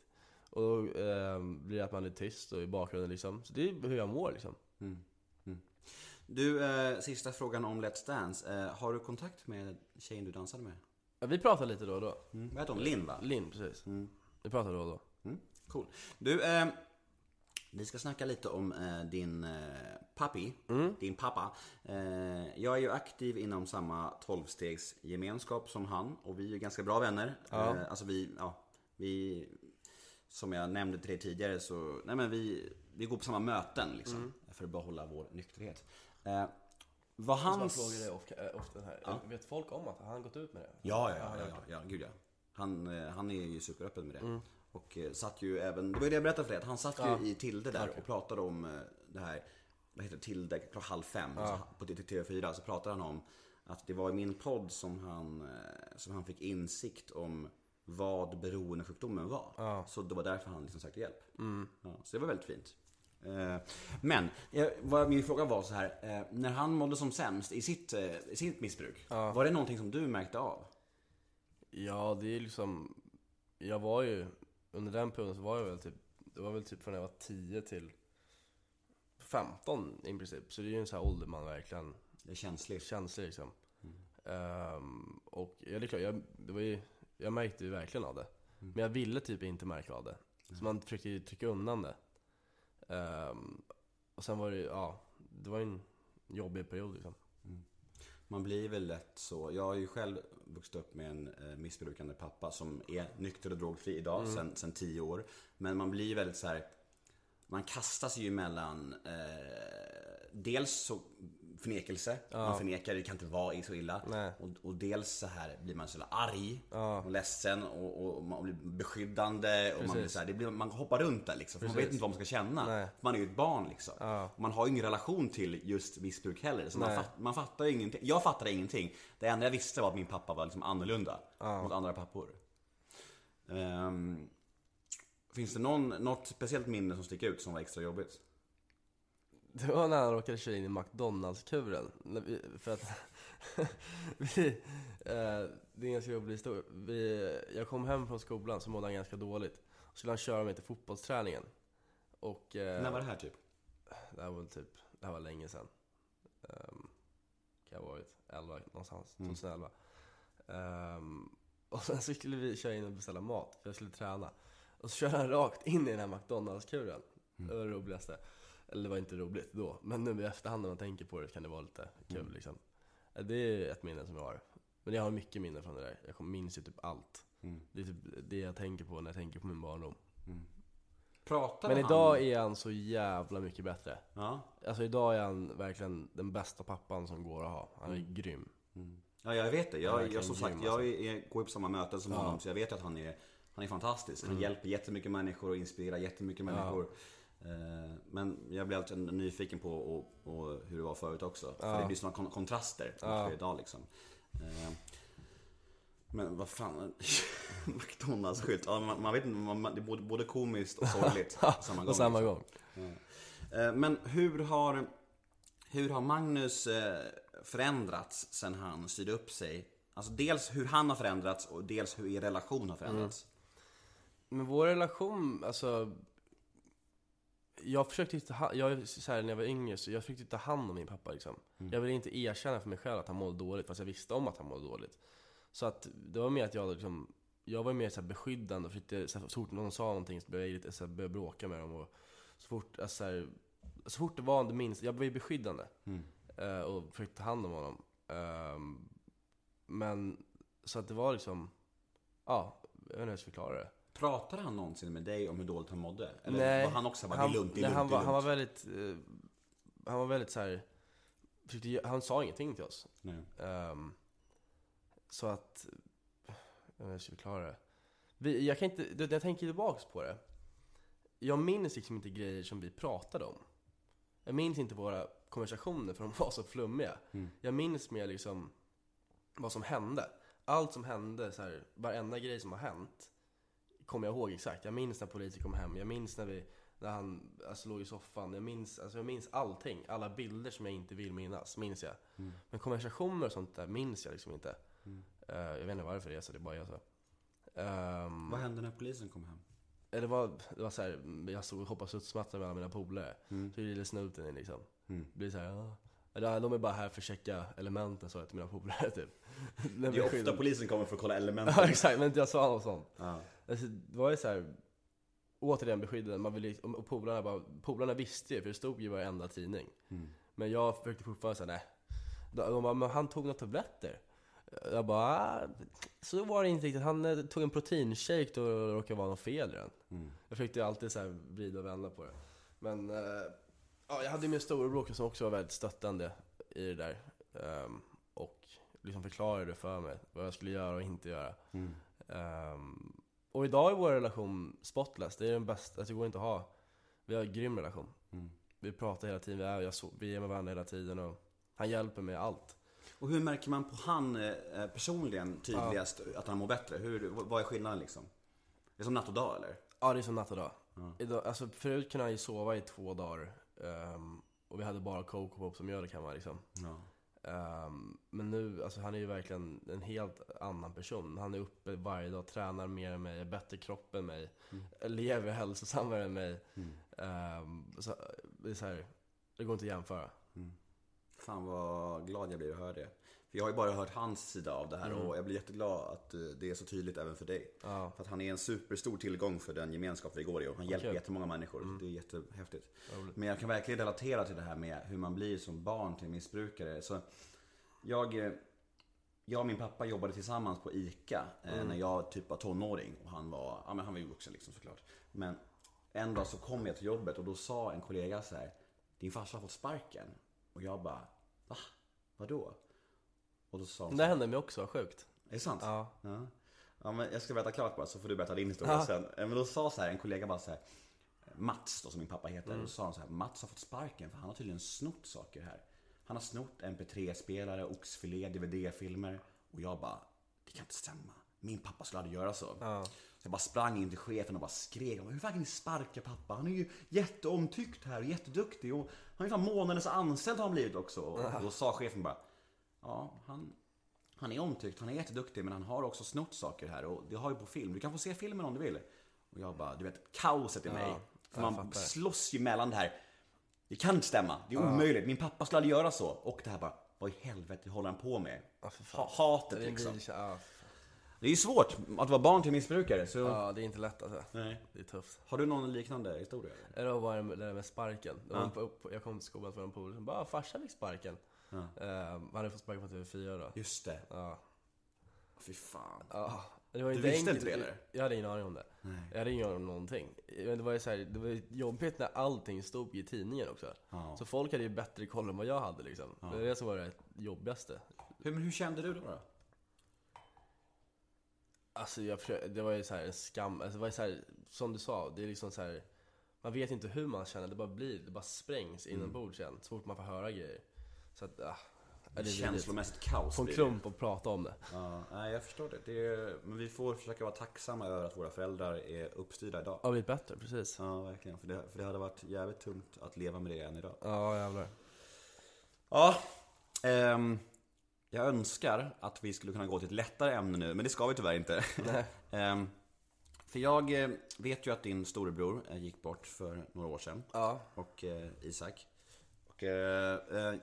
Och då ehm, blir det att man är tyst och i bakgrunden liksom. Så det är hur jag mår liksom. Du, eh, sista frågan om Let's Dance. Eh, har du kontakt med tjejen du dansade med? Ja, vi pratar lite då och då. Mm. Vad heter hon? Linn va? Linn, precis. Vi pratar då och då. Mm. Cool. Du, eh, vi ska snacka lite om eh, din eh, pappi, din pappa. Eh, jag är ju aktiv inom samma 12-stegsgemenskap som han och vi är ganska bra vänner. Ja. Eh, alltså vi, ja, vi, som jag nämnde till dig tidigare så, nej men vi, vi går på samma möten liksom. För att behålla vår nykterhet. Eh, vad Han hans... frågar dig ofta, äh, ofta här. Vet folk om att han har gått ut med det? Ja, ja, ja, ja, ja, gud ja. Han, eh, han är ju superöppen med det. Mm. Och eh, satt ju även, det var ju det jag berättade för dig, att han satt ju i Tilde där och pratade om eh, det här, vad heter det, Tilde, klockan halv fem så på TV4 så pratade han om att det var i min podd som han, eh, som han fick insikt om vad beroendesjukdomen var. Ja. Så det var därför han liksom sökte hjälp. Ja, så det var väldigt fint. Men, vad min fråga var så här. När han mådde som sämst i sitt, i sitt missbruk, var det någonting som du märkte av? Ja, det är liksom... Jag var ju... Under den perioden så var jag väl typ... Det var väl typ från jag var 10 till 15 i princip. Så det är ju en sån här ålder man verkligen Det är känsligt. känslig liksom. Ehm, och ja, det är klart, jag, det var ju, jag märkte ju verkligen av det. Men jag ville typ inte märka av det. Så man försökte ju trycka undan det. Ehm, och sen var det ju, ja, det var ju en jobbig period liksom. Man blir väl lätt så. Jag har ju själv vuxit upp med en eh, missbrukande pappa som är nykter och drogfri idag Mm. sen, sen tio år. Men man blir väldigt så här. Man kastas ju mellan eh, Dels så förnekelse, man förnekar det kan inte vara så illa. Och, och dels så här blir man så arg Ja. och ledsen och, och man blir beskyddande. Och man, blir så här, det blir, man hoppar runt där liksom. För man vet inte vad man ska känna. Nej. Man är ju ett barn liksom. Ja. Man har ju ingen relation till just missbruk heller. Så man, fatt, man fattar ju ingenting. Jag fattade ingenting. Det enda jag visste var att min pappa var liksom annorlunda mot andra pappor. Ehm, finns det någon, något speciellt minne som sticker ut som var extra jobbigt? Det var när han råkade köra in i McDonalds-kuren. För att... vi, eh, det är en ganska jobbig historia. Vi, jag kom hem från skolan så mådde han ganska dåligt. Så skulle han köra mig till fotbollsträningen. Och... eh, När var det här typ? Det här var väl typ, det här var länge sedan. Um, kan ha varit 11 någonstans, 2011. Ehm, och sen så skulle vi köra in och beställa mat, för jag skulle träna. Och så körde han rakt in i den här McDonalds-kuren. Det var det roligaste. Eller det var inte roligt då, men nu i efterhand när man tänker på det kan det vara lite kul liksom. Eh, Det är ett minne som jag har. Men jag har mycket minnen från det där. Jag minns ju typ allt. Det är typ det jag tänker på när jag tänker på min barndom. Pratade Men han? idag är han så jävla mycket bättre. Ja. Alltså idag är han verkligen den bästa pappan som går att ha. Han är grym. ja, jag vet det. Han Jag, jag, som sagt, grym, jag alltså. är, går ju på samma möten som honom så jag vet att han är, han är fantastisk. Mm. Han hjälper jättemycket människor och inspirerar jättemycket människor. Eh, Men jag blir alltid nyfiken på och, och hur det var förut också. För det blir sådana kon- kontraster mot idag liksom. Eh, Men vad fan, McDonalds-skylt. Ja, man, man vet inte, man, det är både, både komiskt och sorgligt på samma gång. På samma liksom. gång. Eh, Men hur har, hur har Magnus eh, förändrats sen han styrde upp sig? Alltså dels hur han har förändrats och dels hur er relation har förändrats. Men vår relation, alltså... Jag försökte inte, ha- jag, så här, när jag var yngre, så jag försökte ta hand om min pappa liksom. Jag ville inte erkänna för mig själv att han mådde dåligt, fast jag visste om att han mådde dåligt. Så att det var mer att jag liksom, jag var mer så här beskyddande och försökte, så, här, så fort någon sa någonting så började jag lite så här, började bråka med dem och så fort, alltså, så, här, så fort det var det minsta, jag var ju beskyddande. Eh, och försökte ta hand om honom. Ehm, men, så att det var liksom, ja, jag vet inte hur jag ska förklara det. Pratade han någonsin med dig om hur dåligt han mådde? Eller Nej, var han också bara, det är lugnt, det är nej, lugnt, han, var, han var lugnt"? väldigt, eh, han var väldigt så här, ge- han sa ingenting till oss. Ehm, så att, jag vet inte hur jag ska förklara det. Vi, jag kan inte, jag tänker tillbaks på det. Jag minns liksom inte grejer som vi pratade om. Jag minns inte våra konversationer för de var så flummiga. Jag minns mer liksom vad som hände. Allt som hände, så här, varenda grej som har hänt kommer jag ihåg exakt. Jag minns när polisen kom hem, jag minns när, vi, när han alltså, låg i soffan. Jag minns, alltså, jag minns allting. Alla bilder som jag inte vill minnas, minns jag. Men konversationer och sånt där minns jag liksom inte. Eh, jag vet inte varför det är så, det bara är så. Um, Vad hände när polisen kom hem? det var, det var så här, jag stod och hoppade studsmatta med alla mina polare. Så yrde snuten in liksom. Det blir så här, Eller, De är bara här för att checka elementen sa jag till mina polare typ. Det är ofta polisen kommer för att kolla elementen. Ja exakt, men jag sa något sånt. Ja. Alltså, det var ju så här, återigen beskyddande, man ville, och och polarna, bara, polarna visste ju, för det stod ju i varenda tidning. Men jag försökte fortfarande säga nej. De bara, men han tog några tabletter. Jag bara, ah, så var det inte riktigt. Han eh, tog en proteinshake då det råkade vara något fel i den. Jag försökte alltid så här vrida och vända på det. Men, eh, ja, jag hade ju min storebror som också var väldigt stöttande i det där. Ehm, och liksom förklarade för mig vad jag skulle göra och inte göra. Ehm, och idag är vår relation spotless. Det är den bästa, alltså det går inte att ha. Vi har en grym relation. Vi pratar hela tiden, vi är, jag vi är med varandra hela tiden och han hjälper mig i allt. Och hur märker man på han eh, personligen tydligast att han mår bättre? Hur, vad är skillnaden liksom? Det är som natt och dag eller? Ja, det är som natt och dag. Idag, alltså, förut kunde han ju sova i två dagar. Ehm, och vi hade bara Coco Pop som mjölk hemma liksom. Ja. Ehm, men nu, alltså han är ju verkligen en helt annan person. Han är uppe varje dag, tränar mer än mig, är bättre kropp än mig, lever hälsosammare än mig. Ehm, så, det är så här, det går inte att jämföra. Fan vad glad jag blir att höra det. Jag har ju bara hört hans sida av det här och jag blir jätteglad att eh, det är så tydligt även för dig. Ja. För att han är en superstor tillgång för den gemenskap vi går i och han hjälper Okej. jättemånga människor. Det är jättehäftigt. Men jag kan verkligen relatera till det här med hur man blir som barn till missbrukare. Så jag, eh, jag och min pappa jobbade tillsammans på ICA eh, när jag typ var tonåring. Och han var, ja men han var ju vuxen liksom såklart. Men en dag så kom jag till jobbet och då sa en kollega så här. Din farsa har fått sparken. Och jag bara, va? Vadå? Och då sa hon så Det hände mig också, sjukt. är det sant? Ja. ja. Ja, men jag ska berätta klart bara så får du berätta din historia Ja. sen. Eh, Men då sa så här, en kollega bara så här. Mats då som min pappa heter. Då sa han så här, Mats har fått sparken för han har tydligen snott saker här. Han har snott MP3-spelare, oxfilé, DVD-filmer. Och jag bara, det kan inte stämma. Min pappa skulle aldrig göra så. Ja. Så jag bara sprang in till chefen och bara skrek. Hur fan kan ni sparka pappa? Han är ju jätteomtyckt här och jätteduktig. Och han är fan månadens anställd har han blivit också. Och då sa chefen bara, ja han, han är omtyckt, han är jätteduktig men han har också snott saker här och det har ju på film. Du kan få se filmen om du vill. Och jag bara, du vet kaoset i mig. För jag man fattar. slåss ju mellan det här. Det kan inte stämma, det är omöjligt. Min pappa skulle aldrig göra så. Och det här bara, vad i helvete håller han på med? Ja, för. Ha- hatet Det liksom. ja, Det är ju svårt att vara barn till missbrukare. Så... ja, det är inte lätt alltså. Nej. Det är tufft. Har du någon liknande historia? eller? Eller var det det där med sparken. Det på, jag kom till skolan för en polare som bara, "Ah, farsan fick sparken. Eh, han hade fått sparken från TV4 då. Just det. Ja. Fy fan. Ja, det var Du inte visste enkelt. inte det, eller? Jag hade ingen aning om det. Jag hade ingen aning om någonting. Men det var ju så här, det var jobbigt när allting stod i tidningen också. Ja. Så folk hade ju bättre koll än vad jag hade liksom. Det är det som var det jobbigaste. Hur, men hur kände du då? då? Alltså jag försökte, det var ju så här en skam, alltså det var ju så här, som du sa, det är liksom så här. Man vet inte hur man känner, det bara blir, det bara sprängs Mm. inombords igen. Så fort man får höra grejer. Så att, ah, det är. Känslomässigt kaos det. klump och prata om det. Ja, nej, jag förstår det. det är, men vi får försöka vara tacksamma över att våra föräldrar är uppstyrda idag. Har blivit bättre, precis. Ja, verkligen. För det, för det hade varit jävligt tungt att leva med det än idag. Ja, jävlar. Ja, ehm, jag önskar att vi skulle kunna gå till ett lättare ämne nu, men det ska vi tyvärr inte. Ehm, för jag eh, vet ju att din storebror eh, gick bort för några år sedan. Ja. Och eh, Isak. Och eh, eh,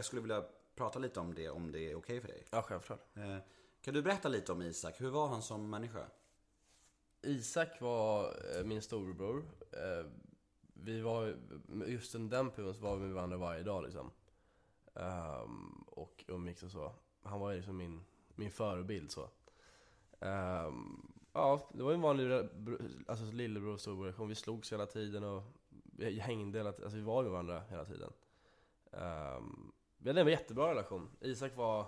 jag skulle vilja prata lite om det, om det är okej för dig. Ja, självklart. Eh, kan du berätta lite om Isak? Hur var han som människa? Isak var eh, min storebror. Eh, Vi var, just under den perioden så var vi med varandra varje dag liksom. Ehm, och umgicks och så. Han var liksom min, min förebild så. Ehm, ja, det var en vanlig alltså, lillebror och storebror relation. Vi slogs hela tiden och hängde hela tiden. Alltså vi var med varandra hela tiden. Um, vi hade en jättebra relation. Isak var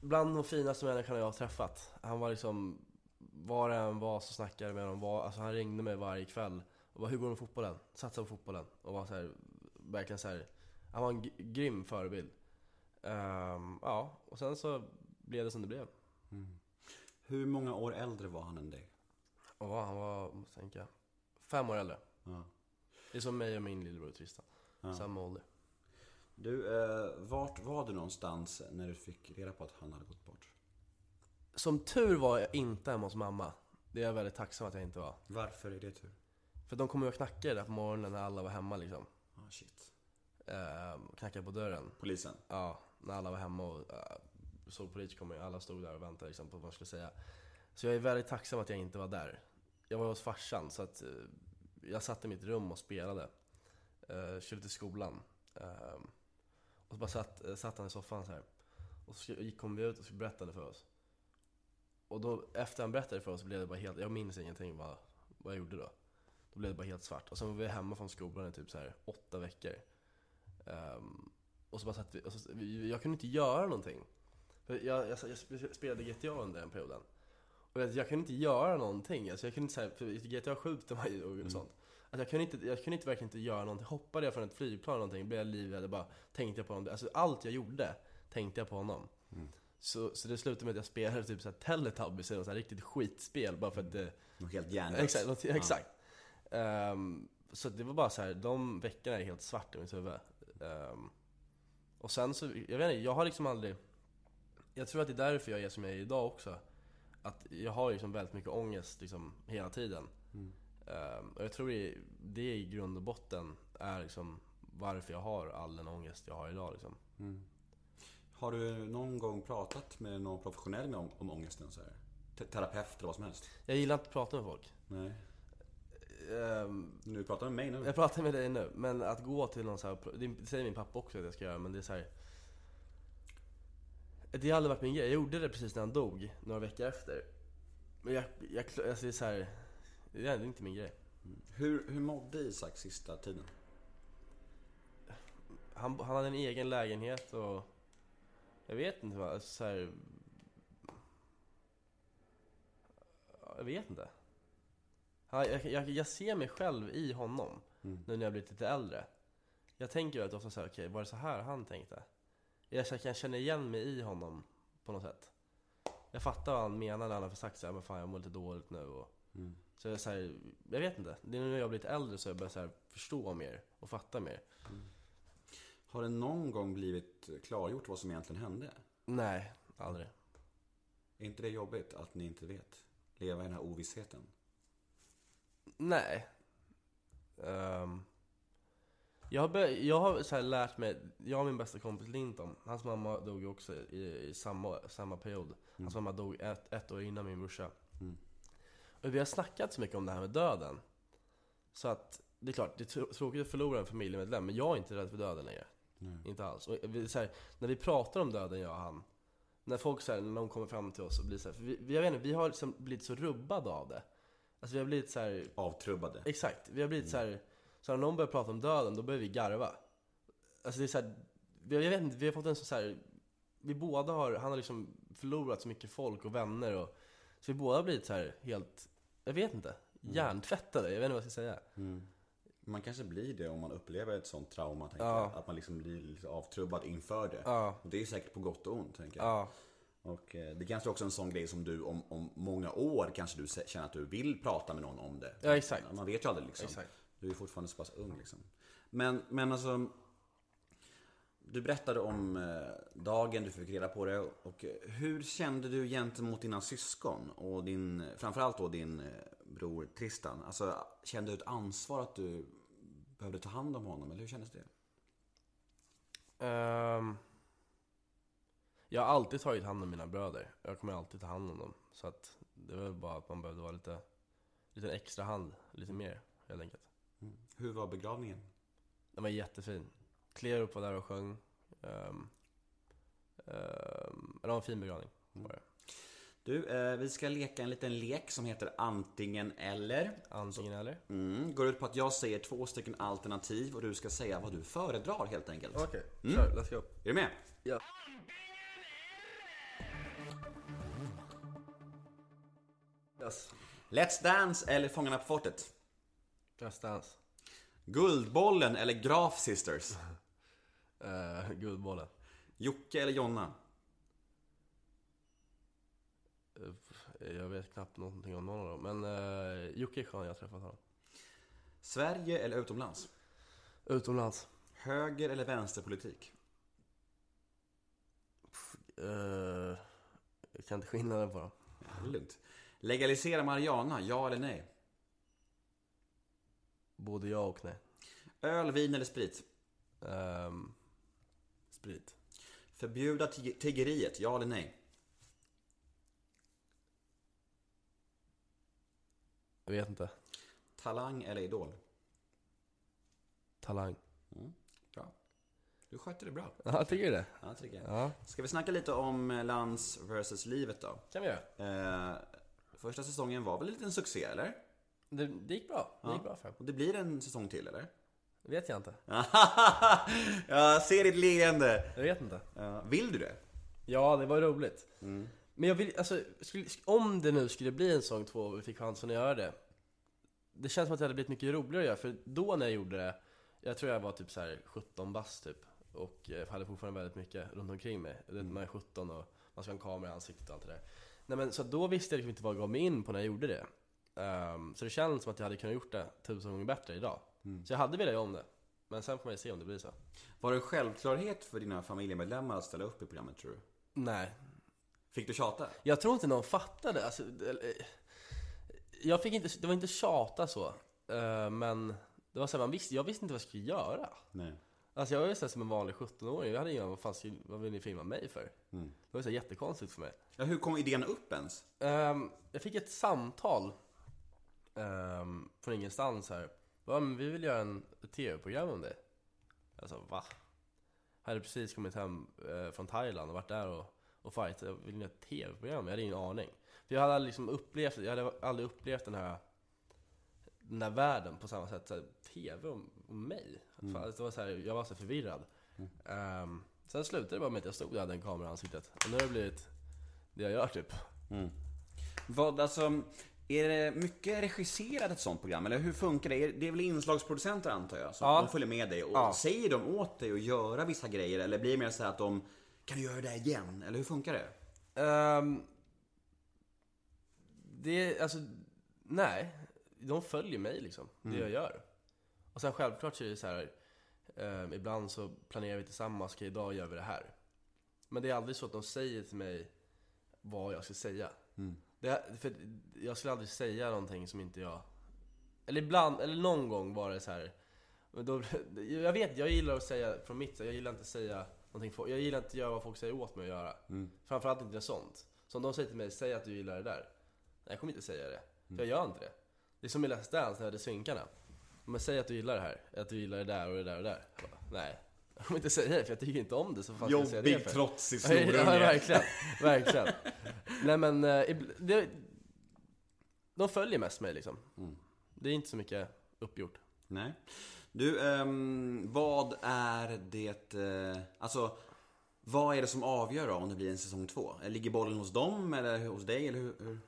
bland de finaste människorna jag har träffat. Han var liksom, var det än var så snackade jag med honom. Var, alltså han ringde mig varje kväll och bara, hur går det med fotbollen? Satsa på fotbollen. Och var så här, verkligen så här, han var en grym förebild. Ehm, ja, och sen så blev det som det blev. Hur många år äldre var han än dig? Vad, han var, måste tänka, fem år äldre. Ja. Det är som mig och min lillebror Tristan. Samma ålder. Du, eh, vart var du någonstans när du fick reda på att han hade gått bort? Som tur var jag inte hemma hos mamma. Det är jag väldigt tacksam att jag inte var. Varför är det tur? För de kom ju och knackade där på morgonen när alla var hemma liksom. Ah, shit. Ehm, knackade på dörren. Polisen? Ja, när alla var hemma och uh, såg polis komma in. Alla stod där och väntade liksom, på vad man skulle säga. Så jag är väldigt tacksam att jag inte var där. Jag var hos farsan så att eh, jag satt i mitt rum och spelade. Uh, körde till skolan. Ehm, och så bara satt, satt han i soffan så här. Och så gick, kom vi ut och så berättade för oss. Och då, efter han berättade för oss blev det bara helt, jag minns ingenting vad, vad jag gjorde då. Då blev det bara helt svart. Och sen var vi hemma från skolan i typ så här åtta veckor. Ehm, och så bara satt vi, och så, jag kunde inte göra någonting. Jag, jag, jag spelade GTA under den perioden. Och jag, jag kunde inte göra någonting. Alltså jag kunde inte säga, för GTA skjuter man ju och, och sånt. Alltså jag, kunde inte, jag kunde inte verkligen inte göra någonting. Hoppade jag från ett flygplan eller någonting, blev jag livrädd bara tänkte jag på någonting. Alltså allt jag gjorde tänkte jag på honom. Så, så det slutade med att jag spelade typ såhär Teletubbies eller något riktigt skitspel bara för att det... Något helt hjärndött. Exakt, något, exakt. Ehm, så det var bara så här, de veckorna är helt svart i mitt huvud. Ehm, och sen så, jag vet inte, jag har liksom aldrig... Jag tror att det är därför jag är som jag är idag också. Att jag har liksom väldigt mycket ångest liksom hela tiden. Ehm, och jag tror det, det i grund och botten är liksom varför jag har all den ångest jag har idag liksom. Har du någon gång pratat med någon professionell om, om ångesten? Så här? Te- Terapeut eller vad som helst? Jag gillar inte att prata med folk. Nej. Ehm, Nu pratar du med mig nu. Jag pratar med dig nu, men att gå till någon så här, det säger min pappa också att jag ska göra, men det är så här. Det har aldrig varit min grej. Jag gjorde det precis när han dog, några veckor efter. Men jag, jag alltså det är så här, det är inte min grej. Hur, hur mådde Isak sista tiden? Han, han hade en egen lägenhet och jag vet inte vad, så här, Jag vet inte. Han, jag, jag, jag ser mig själv i honom nu när jag blivit lite äldre. Jag tänker väldigt ofta såhär, okej var det så här han tänkte? Jag så- kan känna igen mig i honom på något sätt. Jag fattar vad han menar när han har sagt såhär, men fan jag mår lite dåligt nu och Så jag, så här, jag vet inte. Det är nu när jag blivit äldre så jag börjar så här förstå mer och fatta mer. Har det någon gång blivit klargjort vad som egentligen hände? Nej, aldrig. Är inte det jobbigt att ni inte vet? Leva i den här ovissheten? Nej. Ehm, jag har, bör- jag har så lärt mig, jag och min bästa kompis Linton, hans mamma dog ju också i, i samma, samma period. Hans mamma dog ett, ett år innan min brorsa. Och vi har snackat så mycket om det här med döden. Så att, det är klart, det är tr- tråkigt att förlora en familjemedlem, men jag är inte rädd för döden längre. Inte alls. Och vi, här, när vi pratar om döden, jag och han, när folk så här, när de kommer fram till oss och blir så här, för vi, jag vet inte, vi har liksom blivit så rubbade av det. Alltså vi har blivit så här, Avtrubbade? Exakt, vi har blivit så här. Så när någon börjar prata om döden, då börjar vi garva. Alltså det är så här, jag vet inte, vi har fått en så så här. Vi båda har, han har liksom förlorat så mycket folk och vänner och Så vi båda har blivit så här helt, jag vet inte, hjärntvättade, jag vet inte vad jag ska säga. Man kanske blir det om man upplever ett sånt trauma, tänker Ja. jag. Att man liksom blir lite avtrubbad inför det. Ja. Och det är säkert på gott och ont, tänker jag. Ja, Och eh, det kanske också är en sån grej som du om, om många år kanske du känner att du vill prata med någon om det. Ja, exakt. Man vet ju aldrig liksom. Exakt. Du är fortfarande så pass ung liksom. Men, men alltså. Du berättade om eh, dagen du fick reda på det. Och eh, hur kände du gentemot dina syskon? Och din, framförallt då din eh, bror Tristan. Alltså, kände du ett ansvar att du behövde ta hand om honom? Eller hur kändes det? Ehm, jag har alltid tagit hand om mina bröder. Jag kommer alltid ta hand om dem. Så att det var bara att man behövde vara lite, lite extra hand, lite mer helt enkelt. Hur var begravningen? Den var jättefin. Klerup var där och sjöng. Um, det var en fin begravning. Det. Du, eh, vi ska leka en liten lek som heter antingen eller. Antingen eller. Mm, går ut på att jag säger två stycken alternativ och du ska säga vad du föredrar helt enkelt. Okej, kör. Let's go. Är du med? Ja. Yes. Let's Dance eller Fångarna på fortet? Just Dance. Guldbollen eller Graf Sisters? Uh, Guldbollen. Jocke eller Jonna? Eh, Jag vet knappt någonting om någon av dem. Men uh, Jocke är skön, jag har träffat honom. Sverige eller utomlands? Utomlands. Höger eller vänsterpolitik? Uh, jag kan inte skillnaden på dem. Ja, lugnt. Legalisera marijuana, ja eller nej? Både ja och nej. Öl, vin eller sprit? Ehm, sprit. Förbjuda tig- tiggeriet, ja eller nej? Jag vet inte. Talang eller Idol? Talang. Bra. Du skötte det bra. Ja, tycker du det? Ja, tycker jag. Ja. Ska vi snacka lite om eh, Lans vs livet då? kan vi göra. Eh, första säsongen var väl en liten succé, eller? Det, det gick bra. Det gick bra för Och det blir en säsong till, eller? Det vet jag inte. jag ser ditt leende. Jag vet inte. Ja, vill du det? Ja, det var roligt. Men jag vill, alltså, skulle, om det nu skulle bli en säsong två och vi fick chansen att göra det. Det känns som att det hade blivit mycket roligare att göra, för då när jag gjorde det, jag tror jag var typ så här 17 bast typ. Och eh, hade fortfarande väldigt mycket runt omkring mig. Vet, Man är 17 och man ska ha en kamera i ansiktet och allt det där. Nej, men, så då visste jag liksom inte vad jag gav mig in på när jag gjorde det. Ehm, så det känns som att jag hade kunnat gjort det tusen gånger bättre idag. Så jag hade velat göra om det. Men sen får man ju se om det blir så. Var det en självklarhet för dina familjemedlemmar att ställa upp i programmet tror du? Nej, Fick du tjata? Jag tror inte någon fattade. Alltså, eller, jag fick inte, det var inte tjata så. eh, Men det var så här, man visste, jag visste inte vad jag skulle göra. Nej. Alltså jag var ju så här som en vanlig 17-åring. Jag hade ingen vad fan, vad vill ni filma mig för? Mm. Det var så här jättekonstigt för mig. Ja, hur kom idén upp ens? Ehm, jag fick ett samtal um, från ingenstans här. Ja, men vi vill göra en, ett tv-program om dig. Jag sa va? Jag hade precis kommit hem eh, från Thailand och varit där och, och fight. Jag vill göra ett tv-program? Jag hade ingen aning. För jag hade liksom upplevt, jag hade aldrig upplevt den här den där världen på samma sätt. Så här, TV om, om mig. Fan, det var så här, jag var så förvirrad. Ehm, sen slutade det bara med att jag stod där och hade en kamera i ansiktet. Och nu har det blivit det jag gör typ. Vad, alltså, är det mycket regisserat ett sånt program? Eller hur funkar det? Det är väl inslagsproducenter antar jag? Så Ja. de följer med dig och Ja. säger de åt dig att göra vissa grejer? Eller blir det mer så att de Kan du göra det igen? Eller hur funkar det? Ehm, det, alltså, nej. De följer mig liksom, det jag gör. Och sen självklart så är det så här. ehm, ibland så planerar vi tillsammans, okej idag gör vi det här. Men det är aldrig så att de säger till mig vad jag ska säga. Det, för jag skulle aldrig säga någonting som inte jag... Eller ibland, eller någon gång var det så här. Då, jag vet, jag gillar att säga från mitt jag gillar inte att säga någonting, jag gillar inte att göra vad folk säger åt mig att göra. Framförallt inte sånt. Så om de säger till mig, säg att du gillar det där. Nej, jag kommer inte säga det. För jag gör inte det. Det är som i Let's Dance när jag hade synkarna. Men säg att du gillar det här, att du gillar det där och det där och det där. Bara, Nej, jag kommer inte säga det för jag tycker inte om det. Så fan ska jag säga det Jobbig, för? trotsig Ja, verkligen. Verkligen. Nej men, eh, det, de följer mest mig liksom. Det är inte så mycket uppgjort. Nej. Du, ehm, vad är det... Eh, alltså, vad är det som avgör då om det blir en säsong två? Ligger bollen hos dem eller hos dig? Eller hur, hur?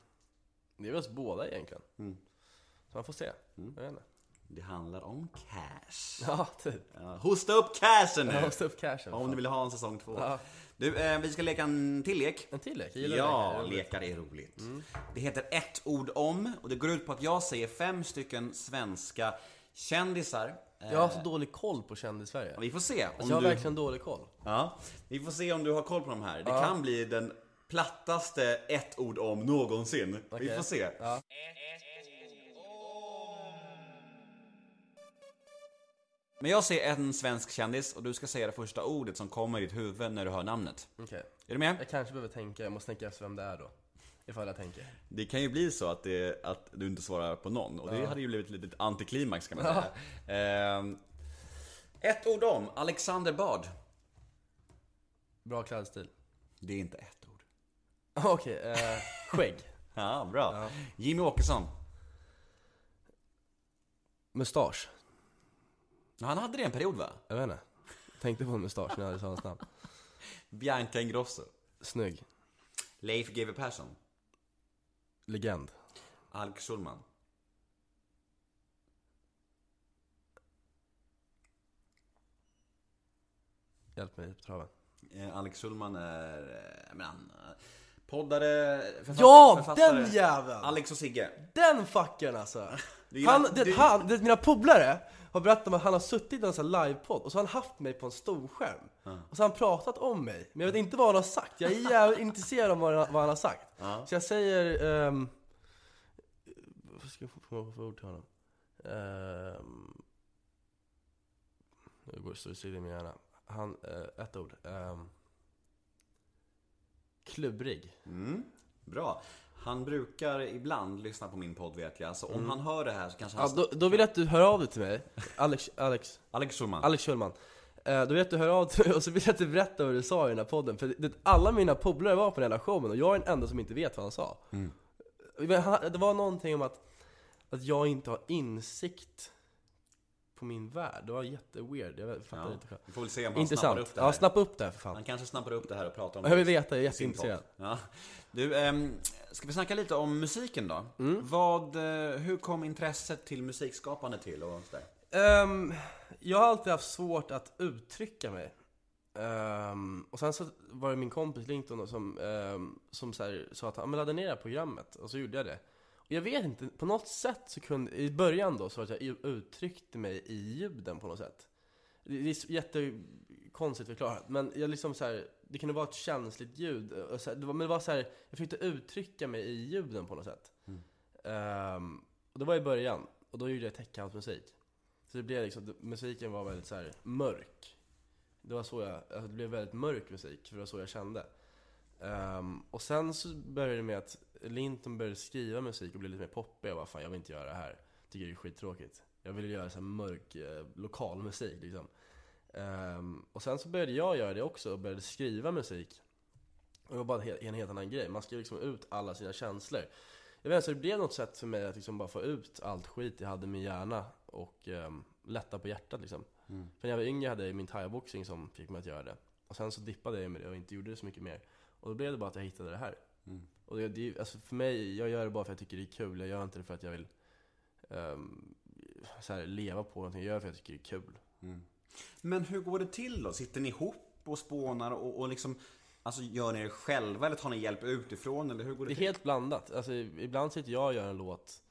Det är väl oss båda egentligen. Så man får se. Jag vet inte. Det handlar om cash. Ja, typ. Ja, hosta upp cashen nu! Jag måste upp cashen. Om du vill ha en säsong två. Ja. Du, eh, vi ska leka en till lek. En till lek? Jag Ja, lekar, är roligt. roligt. Det heter ett ord om och det går ut på att jag säger fem stycken svenska kändisar. Eh, Jag har så dålig koll på kändis-Sverige. Vi får se. Om Alltså, jag har du... verkligen dålig koll. Ja, vi får se om du har koll på de här. Det kan bli den plattaste ett ord om någonsin. Vi Okej. får se. Men jag säger en svensk kändis och du ska säga det första ordet som kommer i ditt huvud när du hör namnet. Okej. Är du med? Jag kanske behöver tänka, jag måste tänka efter vem det är då. Ifall jag tänker. Det kan ju bli så att, det, att du inte svarar på någon och det hade ju blivit ett litet antiklimax kan man säga. Ehm, ett ord om Alexander Bard. Bra klädstil. Det är inte ett ord. Okej, eh, skägg. Ja, bra. Jimmy Åkesson. Mustasch. Ja, Han hade det en period va? Jag vet inte. Tänkte på en mustasch när jag sa hans namn. Bianca Ingrosso. Snygg. Leif GW Persson. Legend. Alk Schulman. Hjälp mig på traven. Eh, Alex Schulman är, eh, men han, eh, poddare, författ, Ja, författare. den jäveln! Alex och Sigge. Den fuckern alltså! Gillar- Han, det, du- han, det, mina polare har berättat om att han har suttit i en sån här livepodd och så har han haft mig på en storskärm. Och så har han pratat om mig, men jag vet inte vad han har sagt. Jag är jävligt intresserad av vad han, vad han har sagt. Så jag säger... Um, vad ska jag få komma för ord till honom? Um, nu går det så i min hjärna. Han, eh, ett ord. Um, klubbrig. Mm, bra. Han brukar ibland lyssna på min podd vet jag, så om Mm. han hör det här så kanske Ja, han... då, då vill jag att du hör av dig till mig. Alex, Alex, Alex Schulman. Alex Schulman. Eh, Då vill jag att du hör av dig och så vill jag att du berättar vad du sa i den här podden. För det, alla mina polare var på den här showen och jag är den enda som inte vet vad han sa. Men han- Det var någonting om att, att jag inte har insikt på min värld. Det var jätteweird, jag fattar Ja, inte själv. vi får väl se om han snappar Intressant. upp det här. Ja, snappa upp det här för fan. Han kanske snappar upp det här och pratar om Jag vill veta, jag är jätteintresserad. Ja. Du, ehm, ska vi snacka lite om musiken då? Mm. Vad, eh, hur kom intresset till musikskapande till och sådär? Ehm, jag har alltid haft svårt att uttrycka mig. Ehm, och sen så var det min kompis Linton som, ehm, som så här, sa att han men ladda ner det här programmet, och så gjorde jag det. Jag vet inte, på något sätt så kunde, i början då, så var att jag uttryckte mig i ljuden på något sätt. Det är jättekonstigt förklarat, men jag liksom så här, det kunde vara ett känsligt ljud. Och så här, det var, men det var så här, jag försökte uttrycka mig i ljuden på något sätt. Ehm, och det var i början, och då gjorde jag techhousemusik. Så det blev liksom, musiken var väldigt så här mörk. Det var så jag, alltså det blev väldigt mörk musik, för det var så jag kände. Ehm, och sen så började det med att Linton började skriva musik och blev lite mer poppig. Jag bara, fan jag vill inte göra det här. Tycker det är skittråkigt. Jag ville göra så mörk eh, lokal musik liksom. Ehm, och sen så började jag göra det också och började skriva musik. Och det var bara en helt, annan grej. Man skrev liksom ut alla sina känslor. Jag vet inte, så det blev något sätt för mig att liksom bara få ut allt skit jag hade i min hjärna och um, lätta på hjärtat liksom. För när jag var yngre hade jag min thaiboxning som fick mig att göra det. Och sen så dippade jag med det och inte gjorde det så mycket mer. Och då blev det bara att jag hittade det här. Och det, det, alltså för mig, jag gör det bara för att jag tycker det är kul. Jag gör inte det för att jag vill ehm, så här, leva på någonting. Jag gör det för att jag tycker det är kul. Men hur går det till då? Sitter ni ihop och spånar och, och liksom Alltså gör ni det själva eller tar ni hjälp utifrån eller hur går det, Det är till? helt blandat. Alltså, ibland sitter jag och gör en låt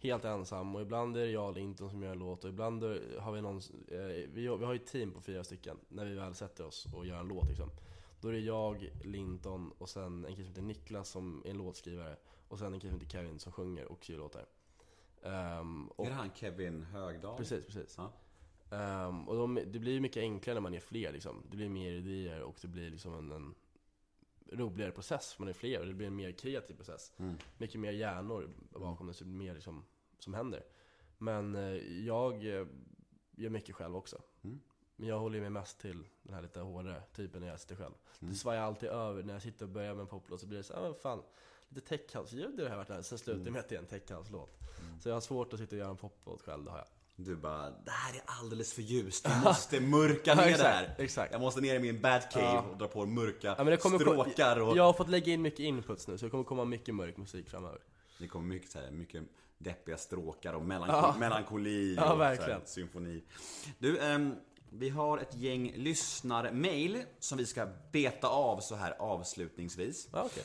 helt ensam och ibland är det jag och Linton som gör en låt och ibland har vi någon, eh, vi, har- vi har ju ett team på fyra stycken när vi väl sätter oss och gör en låt liksom. Då är det jag, Linton och sen en kille som heter Niklas som är en låtskrivare och sen en kille som heter Kevin som sjunger och skriver låtar. Ehm, och, Är det han Kevin Högdahl? Precis, precis. Ja. Ehm, och de, det blir ju mycket enklare när man är fler liksom. Det blir mer idéer och det blir liksom en, en roligare process för man är fler och det blir en mer kreativ process. Mycket mer hjärnor bakom det, så det blir mer liksom som händer. Men eh, jag eh, gör mycket själv också. Men jag håller mig mest till den här lite hårdare typen när jag sitter själv. Det svajar alltid över när jag sitter och börjar med en poplåt så blir det så här, ah, fan, lite techhouse-ljud i det här varit där. Sen slutar det med att det är en techhouse-låt. Så jag har svårt att sitta och göra en poplåt själv, det har jag. Du bara, det här är alldeles för ljust. Jag måste mörka Ja, ner det exakt, här. exakt. Jag måste ner i min Batcave och dra på mörka Ja, men det stråkar och... Jag har fått lägga in mycket inputs nu, så det kommer komma mycket mörk musik framöver. Det kommer mycket, så här, mycket deppiga stråkar och melanko- melankoli Ja, och verkligen. Så här, symfoni. Du, ehm, vi har ett gäng lyssnarmail som vi ska beta av så här avslutningsvis. Ja, okej.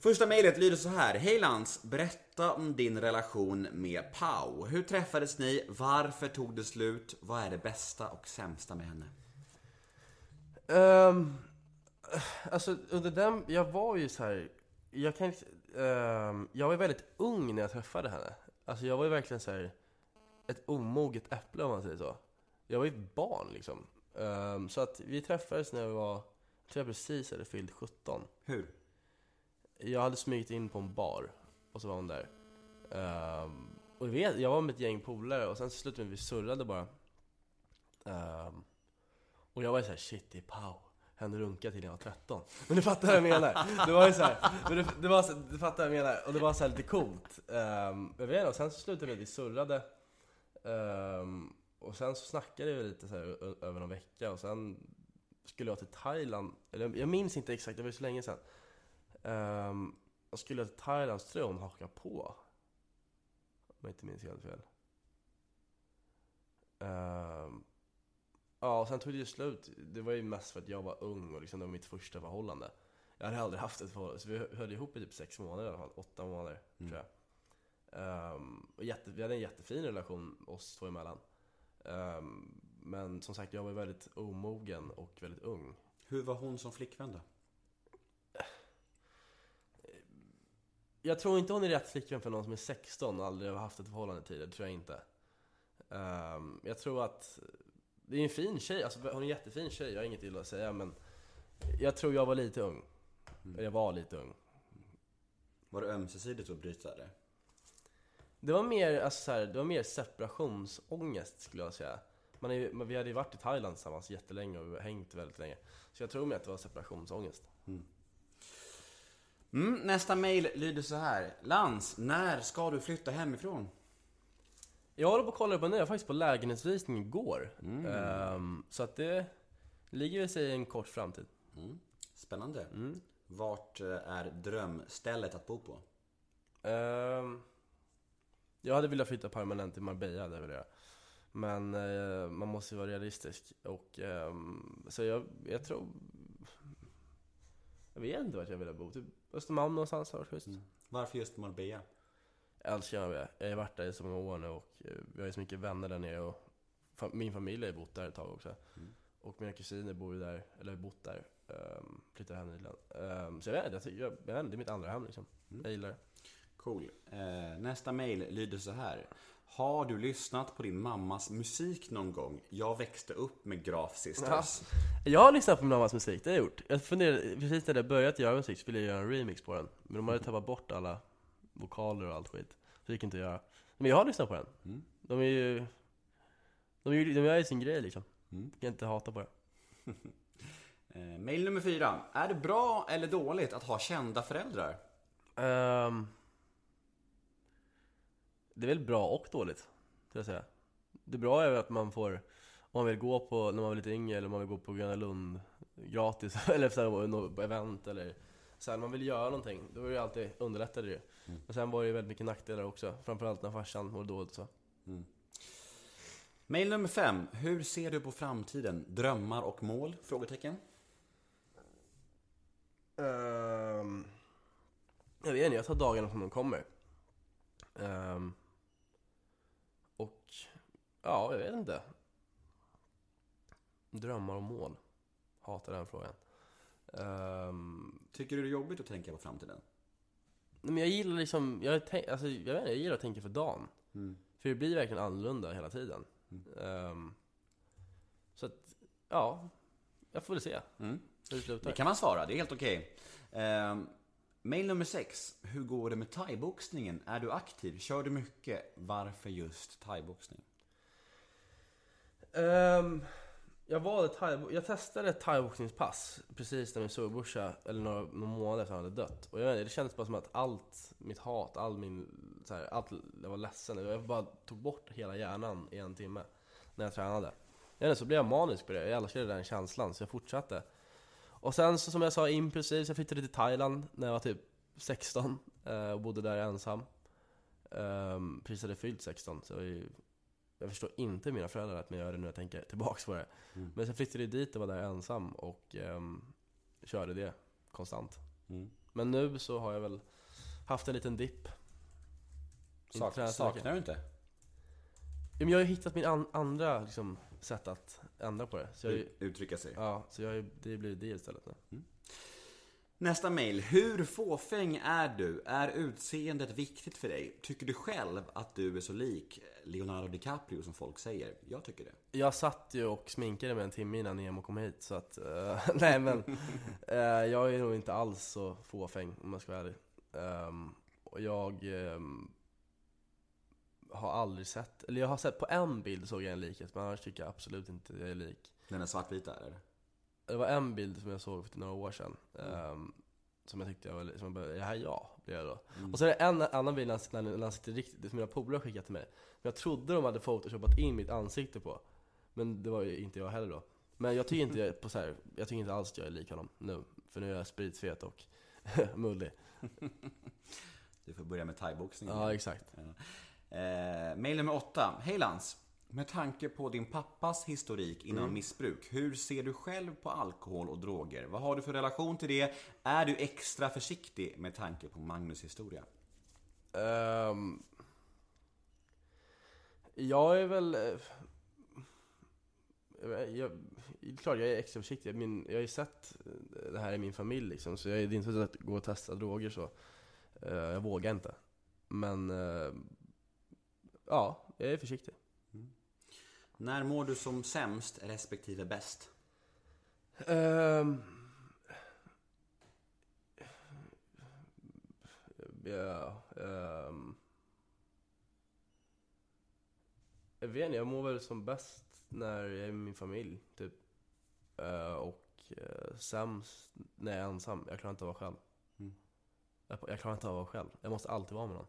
Första mejlet lyder så här. Hej Lans, berätta om din relation med Pau. Hur träffades ni? Varför tog det slut? Vad är det bästa och sämsta med henne? Um, alltså under den, jag var ju så här. Jag kan ehm, jag var väldigt ung när jag träffade henne. Alltså jag var ju verkligen så här ett omoget äpple om man säger så. Jag var ju ett barn liksom. Ehm, så att vi träffades när jag var, jag tror jag precis hade fyllt 17. Hur? Jag hade smugit in på en bar och så var hon där. Ehm, och jag, vet, jag var med ett gäng polare och sen så slutade vi, vi surrade bara. Ehm, och jag var ju såhär, shit det är Pau. Henne runka till jag var 13. Men du fattar vad jag menar? Det var ju såhär, men det, det var så, du fattar vad jag menar? Och det var så här lite coolt. Um, jag vet inte, och sen så slutade vi, vi surrade. Ehm, och sen så snackade vi lite så här, över någon vecka och sen skulle jag till Thailand, eller jag minns inte exakt, det var så länge sedan. Um, och skulle jag till Thailand så tror jag hon hakade på. Om jag inte minns helt fel. Ehm, ja, och sen tog det ju slut. Det var ju mest för att jag var ung och liksom det var mitt första förhållande. Jag hade aldrig haft ett förhållande, så vi höll ihop i typ sex månader i alla fall. Åtta månader, tror jag. Ehm, och jätte, vi hade en jättefin relation oss två emellan. Ehm, men som sagt, jag var väldigt omogen och väldigt ung. Hur var hon som flickvän då? Jag tror inte hon är rätt flickvän för någon som är 16 och aldrig har haft ett förhållande tidigare, det tror jag inte. Ehm, jag tror att det är en fin tjej, alltså hon är en jättefin tjej, jag har inget illa att säga men jag tror jag var lite ung. Eller jag var lite ung. Var det ömsesidigt att bryta det? Det var mer, alltså, så här, det var mer separationsångest skulle jag säga. Man är, vi hade ju varit i Thailand tillsammans jättelänge och hängt väldigt länge. Så jag tror mer att det var separationsångest. Mm, nästa mail lyder så här. Lans, när ska du flytta hemifrån? Jag håller på att kolla på nu, jag var faktiskt på lägenhetsvisning igår. Ehm, så att det ligger sig i en kort framtid. Spännande. Vart eh, är drömstället att bo på? Ehm, jag hade velat flytta permanent till Marbella, det vill jag. Men eh, man måste ju vara realistisk. Och, ehm, så jag, jag tror... Jag vet inte vart jag vill bo. Typ Östermalm någonstans har varit schysst. Mm. Varför just Marbella? Jag älskar Marbella. Jag har varit där i så många år nu och eh, vi har ju så mycket vänner där nere och min familj har ju bott där ett tag också. Mm. Och mina kusiner bor ju där, eller har bott där. Um, flyttade hem nyligen. Um, så jag vet inte, jag, jag, jag det är mitt andra hem liksom. Mm. Jag gillar det. Cool. Eh, nästa mail lyder så här. Har du lyssnat på din mammas musik någon gång? Jag växte upp med Graf Sisters. Jag har lyssnat på min mammas musik, det har jag gjort. Jag funderade, precis när jag började göra musik så ville jag göra en remix på den. Men de hade tappat bort alla vokaler och allt skit. Så det gick inte att göra. Men jag har lyssnat på den. Mm. De är ju... De, är, de gör ju sin grej liksom. Mm. Jag kan inte hata på det. Eh, mail nummer fyra. Är det bra eller dåligt att ha kända föräldrar? Ehm, det är väl bra och dåligt, skulle jag säga. Det bra är väl att man får, om man vill gå på, när man var lite yngre, eller om man vill gå på Gröna Lund gratis, eller så här, på event, eller så här, när man vill göra någonting, då är det alltid underlättade det ju. Men sen var det ju väldigt mycket nackdelar också, framförallt när farsan mådde dåligt så. Mail nummer fem. Hur ser du på framtiden? Drömmar och mål? Frågetecken. Ehm, jag vet inte, jag tar dagarna som de kommer. Ehm, och, ja, jag vet inte. Drömmar och mål. Hatar den frågan. Ehm, Tycker du det är jobbigt att tänka på framtiden? nej, men jag gillar liksom, jag, tänk, alltså, jag, vet inte, jag gillar att tänka för dagen. Mm. För det blir verkligen annorlunda hela tiden. Ehm, så att, ja, jag får väl se Mm. hur det slutar. Det kan man svara, det är helt okej. Eh, mail nummer 6. Hur går det med thaiboxningen? Är du aktiv? Kör du mycket? Varför just thaiboxning? Um, jag valde thai, jag testade ett thaiboxningspass precis när min surbrorsa, eller några, några månader efter han hade dött. Och jag, det kändes bara som att allt mitt hat, all min, så här, allt, jag var ledsen. Jag bara tog bort hela hjärnan i en timme när jag tränade. Jag vet inte, så blev jag manisk på det, jag älskade den känslan så jag fortsatte. Och sen så som jag sa impulsivt, jag flyttade till Thailand när jag var typ 16 eh, och bodde där ensam. Um, precis hade fyllt 16 så jag, ju, jag förstår inte mina föräldrar att man gör det nu jag tänker tillbaks på det. Mm. Men sen flyttade jag dit och var där ensam och ehm, körde det konstant. Mm. Men nu så har jag väl haft en liten dipp. Sak, så saknar du inte? Ja, men jag har ju hittat min an- andra liksom, sätt att ändra på det. Så jag, Ut- Uttrycka sig. ja, så jag det blir det istället nu. Nästa mail. Hur fåfäng är du? Är utseendet viktigt för dig? Tycker du själv att du är så lik Leonardo DiCaprio som folk säger? Jag tycker det. Jag satt ju och sminkade mig en timme innan Nemo kom hit så att, eh, nej men eh, Jag är nog inte alls så fåfäng om jag ska vara ärlig Och jag ehm, har aldrig sett, eller jag har sett på en bild såg jag en likhet men annars tycker jag absolut inte jag är lik. Den är svartvita eller? Det var en bild som jag såg för några år sedan ehm, Som jag tyckte jag var, som jag bara, är det här jag? Blir jag då. Och så är det en annan bild när när han sitter riktigt, som mina polare skickat till mig. Men jag trodde de hade photoshopat in mitt ansikte på. Men det var ju inte jag heller då. Men jag tycker inte jag, på så här, jag tycker inte alls att jag är lik honom nu. För nu är jag spritfet och mullig. Du får börja med thaiboxning. Ja exakt Eh, mail nummer åtta. Hej Lans. Med tanke på din pappas historik inom Mm. missbruk, hur ser du själv på alkohol och droger? Vad har du för relation till det? Är du extra försiktig med tanke på Magnus historia? Ehm, jag är väl... eh, Jag, jag, klart jag är extra försiktig. Min, jag har ju sett det här i min familj liksom, så jag, det är inte så att gå och testa droger så. Eh, jag vågar inte. Men... eh, ja, jag är försiktig. När mår du som sämst respektive bäst? Ehm, ja, ehm. jag vet inte, jag mår väl som bäst när jag är med min familj, typ. Eh, och uh, sämst när jag är ensam. Jag klarar inte av att vara själv. Mm. Jag, jag klarar inte av att vara själv. Jag måste alltid vara med någon.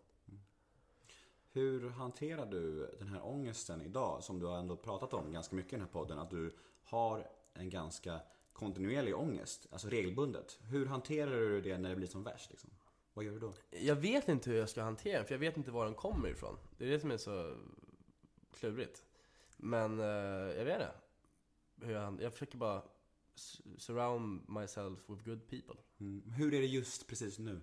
Hur hanterar du den här ångesten idag som du har ändå pratat om ganska mycket i den här podden? Att du har en ganska kontinuerlig ångest, alltså regelbundet. Hur hanterar du det när det blir som värst? Liksom? Vad gör du då? Jag vet inte hur jag ska hantera den, för jag vet inte var den kommer ifrån. Det är det som är så klurigt. Men eh, jag vet inte. Hur jag, jag försöker bara surround myself with good people. Mm. Hur är det just precis nu?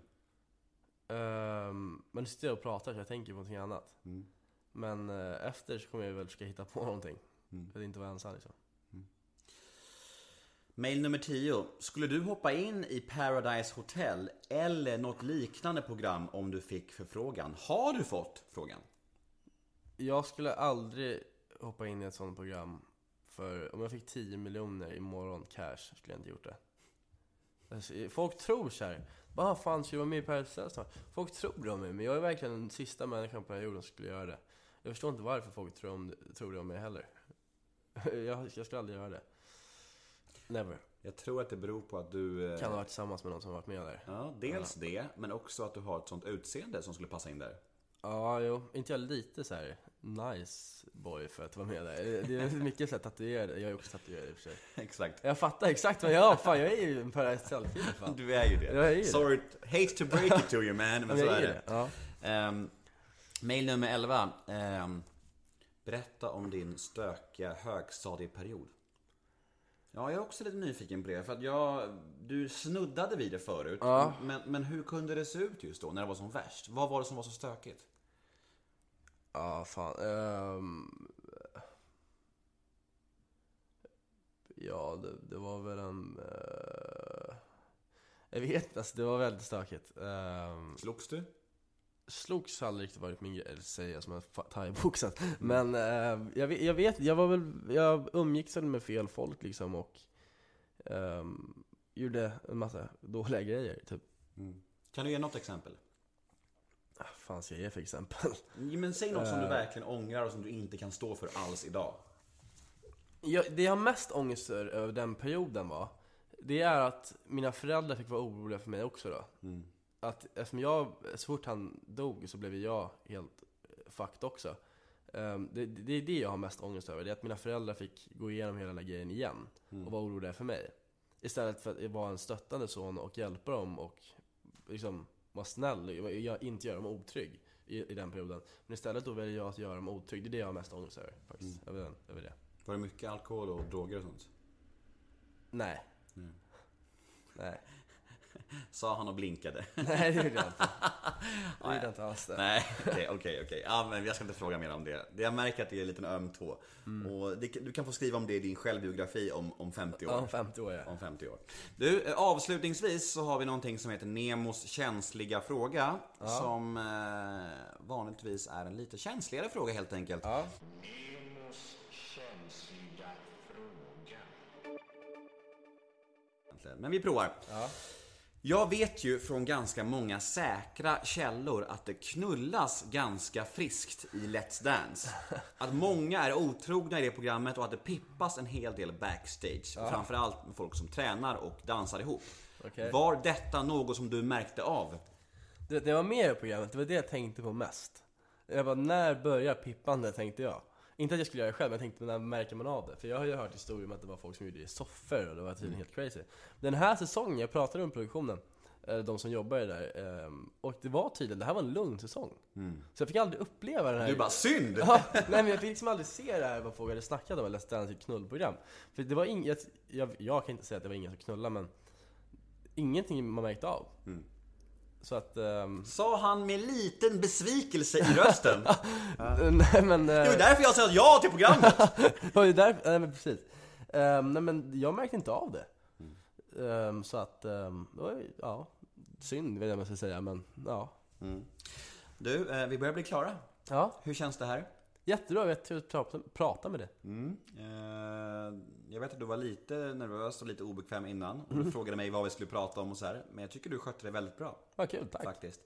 Um, men nu sitter jag och pratar så jag tänker på någonting annat. Mm. Men eh, efter så kommer jag väl försöka hitta på någonting. Mm. För att inte vara ensam liksom. Mail nummer 10. Skulle du hoppa in i Paradise Hotel eller något liknande program om du fick förfrågan? Har du fått frågan? Jag skulle aldrig hoppa in i ett sånt program. För om jag fick 10 miljoner imorgon cash skulle jag inte gjort det. Alltså, Folk tror såhär, vad fan ska jag vara med i Paradise? Folk tror om mig, men jag är verkligen den sista människan på den här jorden som skulle göra det. Jag förstår inte varför folk tror, om, tror det om mig heller. jag, jag skulle aldrig göra det. Never. Jag tror att det beror på att du... eh, Kan ha varit tillsammans med någon som varit med där. Ja, dels det, men också att du har ett sånt utseende som skulle passa in där. Ja, jo. Inte jag lite så här nice boy för att vara med där? Det är mycket så tatuerade. Jag är också tatuerad i och för sig. Exakt. Jag fattar exakt vad jag gör. Fan, jag är ju en Paradise Hotel-kille fan. Du är ju det. Jag är ju det. Sorry, hate to break it to you man, men Men så är är det. det. Ja. Ehm, mail nummer 11. Ehm, berätta om din stökiga högstadieperiod. Ja, jag är också lite nyfiken på det. För att jag, du snuddade vid det förut. Ja. Men, men hur kunde det se ut just då, när det var som värst? Vad var det som var så stökigt? Ja, fan. ehm, ja, det, det var väl en... eh, jag vet alltså, det var väldigt stökigt. Um, Slogs du? Slogs aldrig riktigt varit min grej, eller säga som en fa- thaiboxat. Men eh, jag, vet, jag vet, jag var väl, jag umgicks väl med fel folk liksom och ehm, gjorde en massa dåliga grejer. Typ, Kan du ge något exempel? vad fan ska jag ge för exempel? Men säg något som du Eh. verkligen ångrar och som du inte kan stå för alls idag. Jag, det jag har mest ångest över den perioden var, det är att mina föräldrar fick vara oroliga för mig också då. Mm. Att eftersom jag, så fort han dog så blev jag helt eh, fucked också. Ehm, det, det är det jag har mest ångest över, det är att mina föräldrar fick gå igenom hela den här grejen igen och vara oroliga för mig. Istället för att vara en stöttande son och hjälpa dem och liksom vara snäll, jag, inte göra dem otrygg i, i den perioden. Men istället då väljer jag att göra dem otrygg, det är det jag har mest ångest över faktiskt. Över, den, över det. Var det mycket alkohol och droger och sånt? Nej. Nej. Sa han och blinkade. Nej, det gjorde jag inte. Det gjorde jag inte alls det. Nej, okej, okej, okej. Ja, men jag ska inte fråga mer om det. Jag märker att det är en liten öm tå. Och det, du kan få skriva om det i din självbiografi om, om 50 år. Ja, om 50 år ja. Om 50 år. Du, eh, avslutningsvis så har vi någonting som heter Nemos känsliga fråga. Som eh, vanligtvis är en lite känsligare fråga helt enkelt. Ja. egentligen. Men vi provar. Jag vet ju från ganska många säkra källor att det knullas ganska friskt i Let's Dance. Att många är otrogna i det programmet och att det pippas en hel del backstage. Framförallt med folk som tränar och dansar ihop. Okej. Var detta något som du märkte av? Du vet, när jag var med i programmet, det var det jag tänkte på mest. Jag bara, när börjar pippandet tänkte jag. Inte att jag skulle göra det själv, men jag tänkte när märker man av det? För jag har ju hört historier om att det var folk som gjorde det i soffor och det var tydligen helt crazy. Den här säsongen, jag pratade om produktionen, eh, de som jobbade där, ehm, och det var tydligen, det här var en lugn säsong. Så jag fick aldrig uppleva den här... Du bara, synd! Ja, nej men jag fick liksom aldrig se det här vad folk hade snackat om eller Dance knullprogram. För det var inget, jag, jag kan inte säga att det var ingen som knullade men Ingenting man märkte av. Så att, ehm, Sa han med liten besvikelse i rösten. nej men... Det var eh, därför jag sa ja till programmet! det var ju där, nej men precis. Ehm, nej men jag märkte inte av det. Ehm, så att, um, det var ju, ja, synd vet jag vad jag ska säga men ja. Du, eh, vi börjar bli klara. Ja, Hur känns det här? Jättebra, jag vet att prata, med det. Eh, jag vet att du var lite nervös och lite obekväm innan. Och du frågade mig vad vi skulle prata om och så här. Men jag tycker du skötte det väldigt bra. Vad kul, tack. Faktiskt.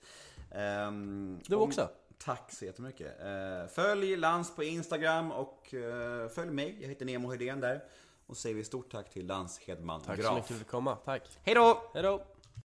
Ehm, Du om- också. Tack så jättemycket. Eh, följ Lans på Instagram och eh, följ mig. Jag heter Nemo Hedén där. Och säger vi stort tack till Lans Hedman Tack så Graf. mycket för att du kom komma, tack. Hej då! Hejdå!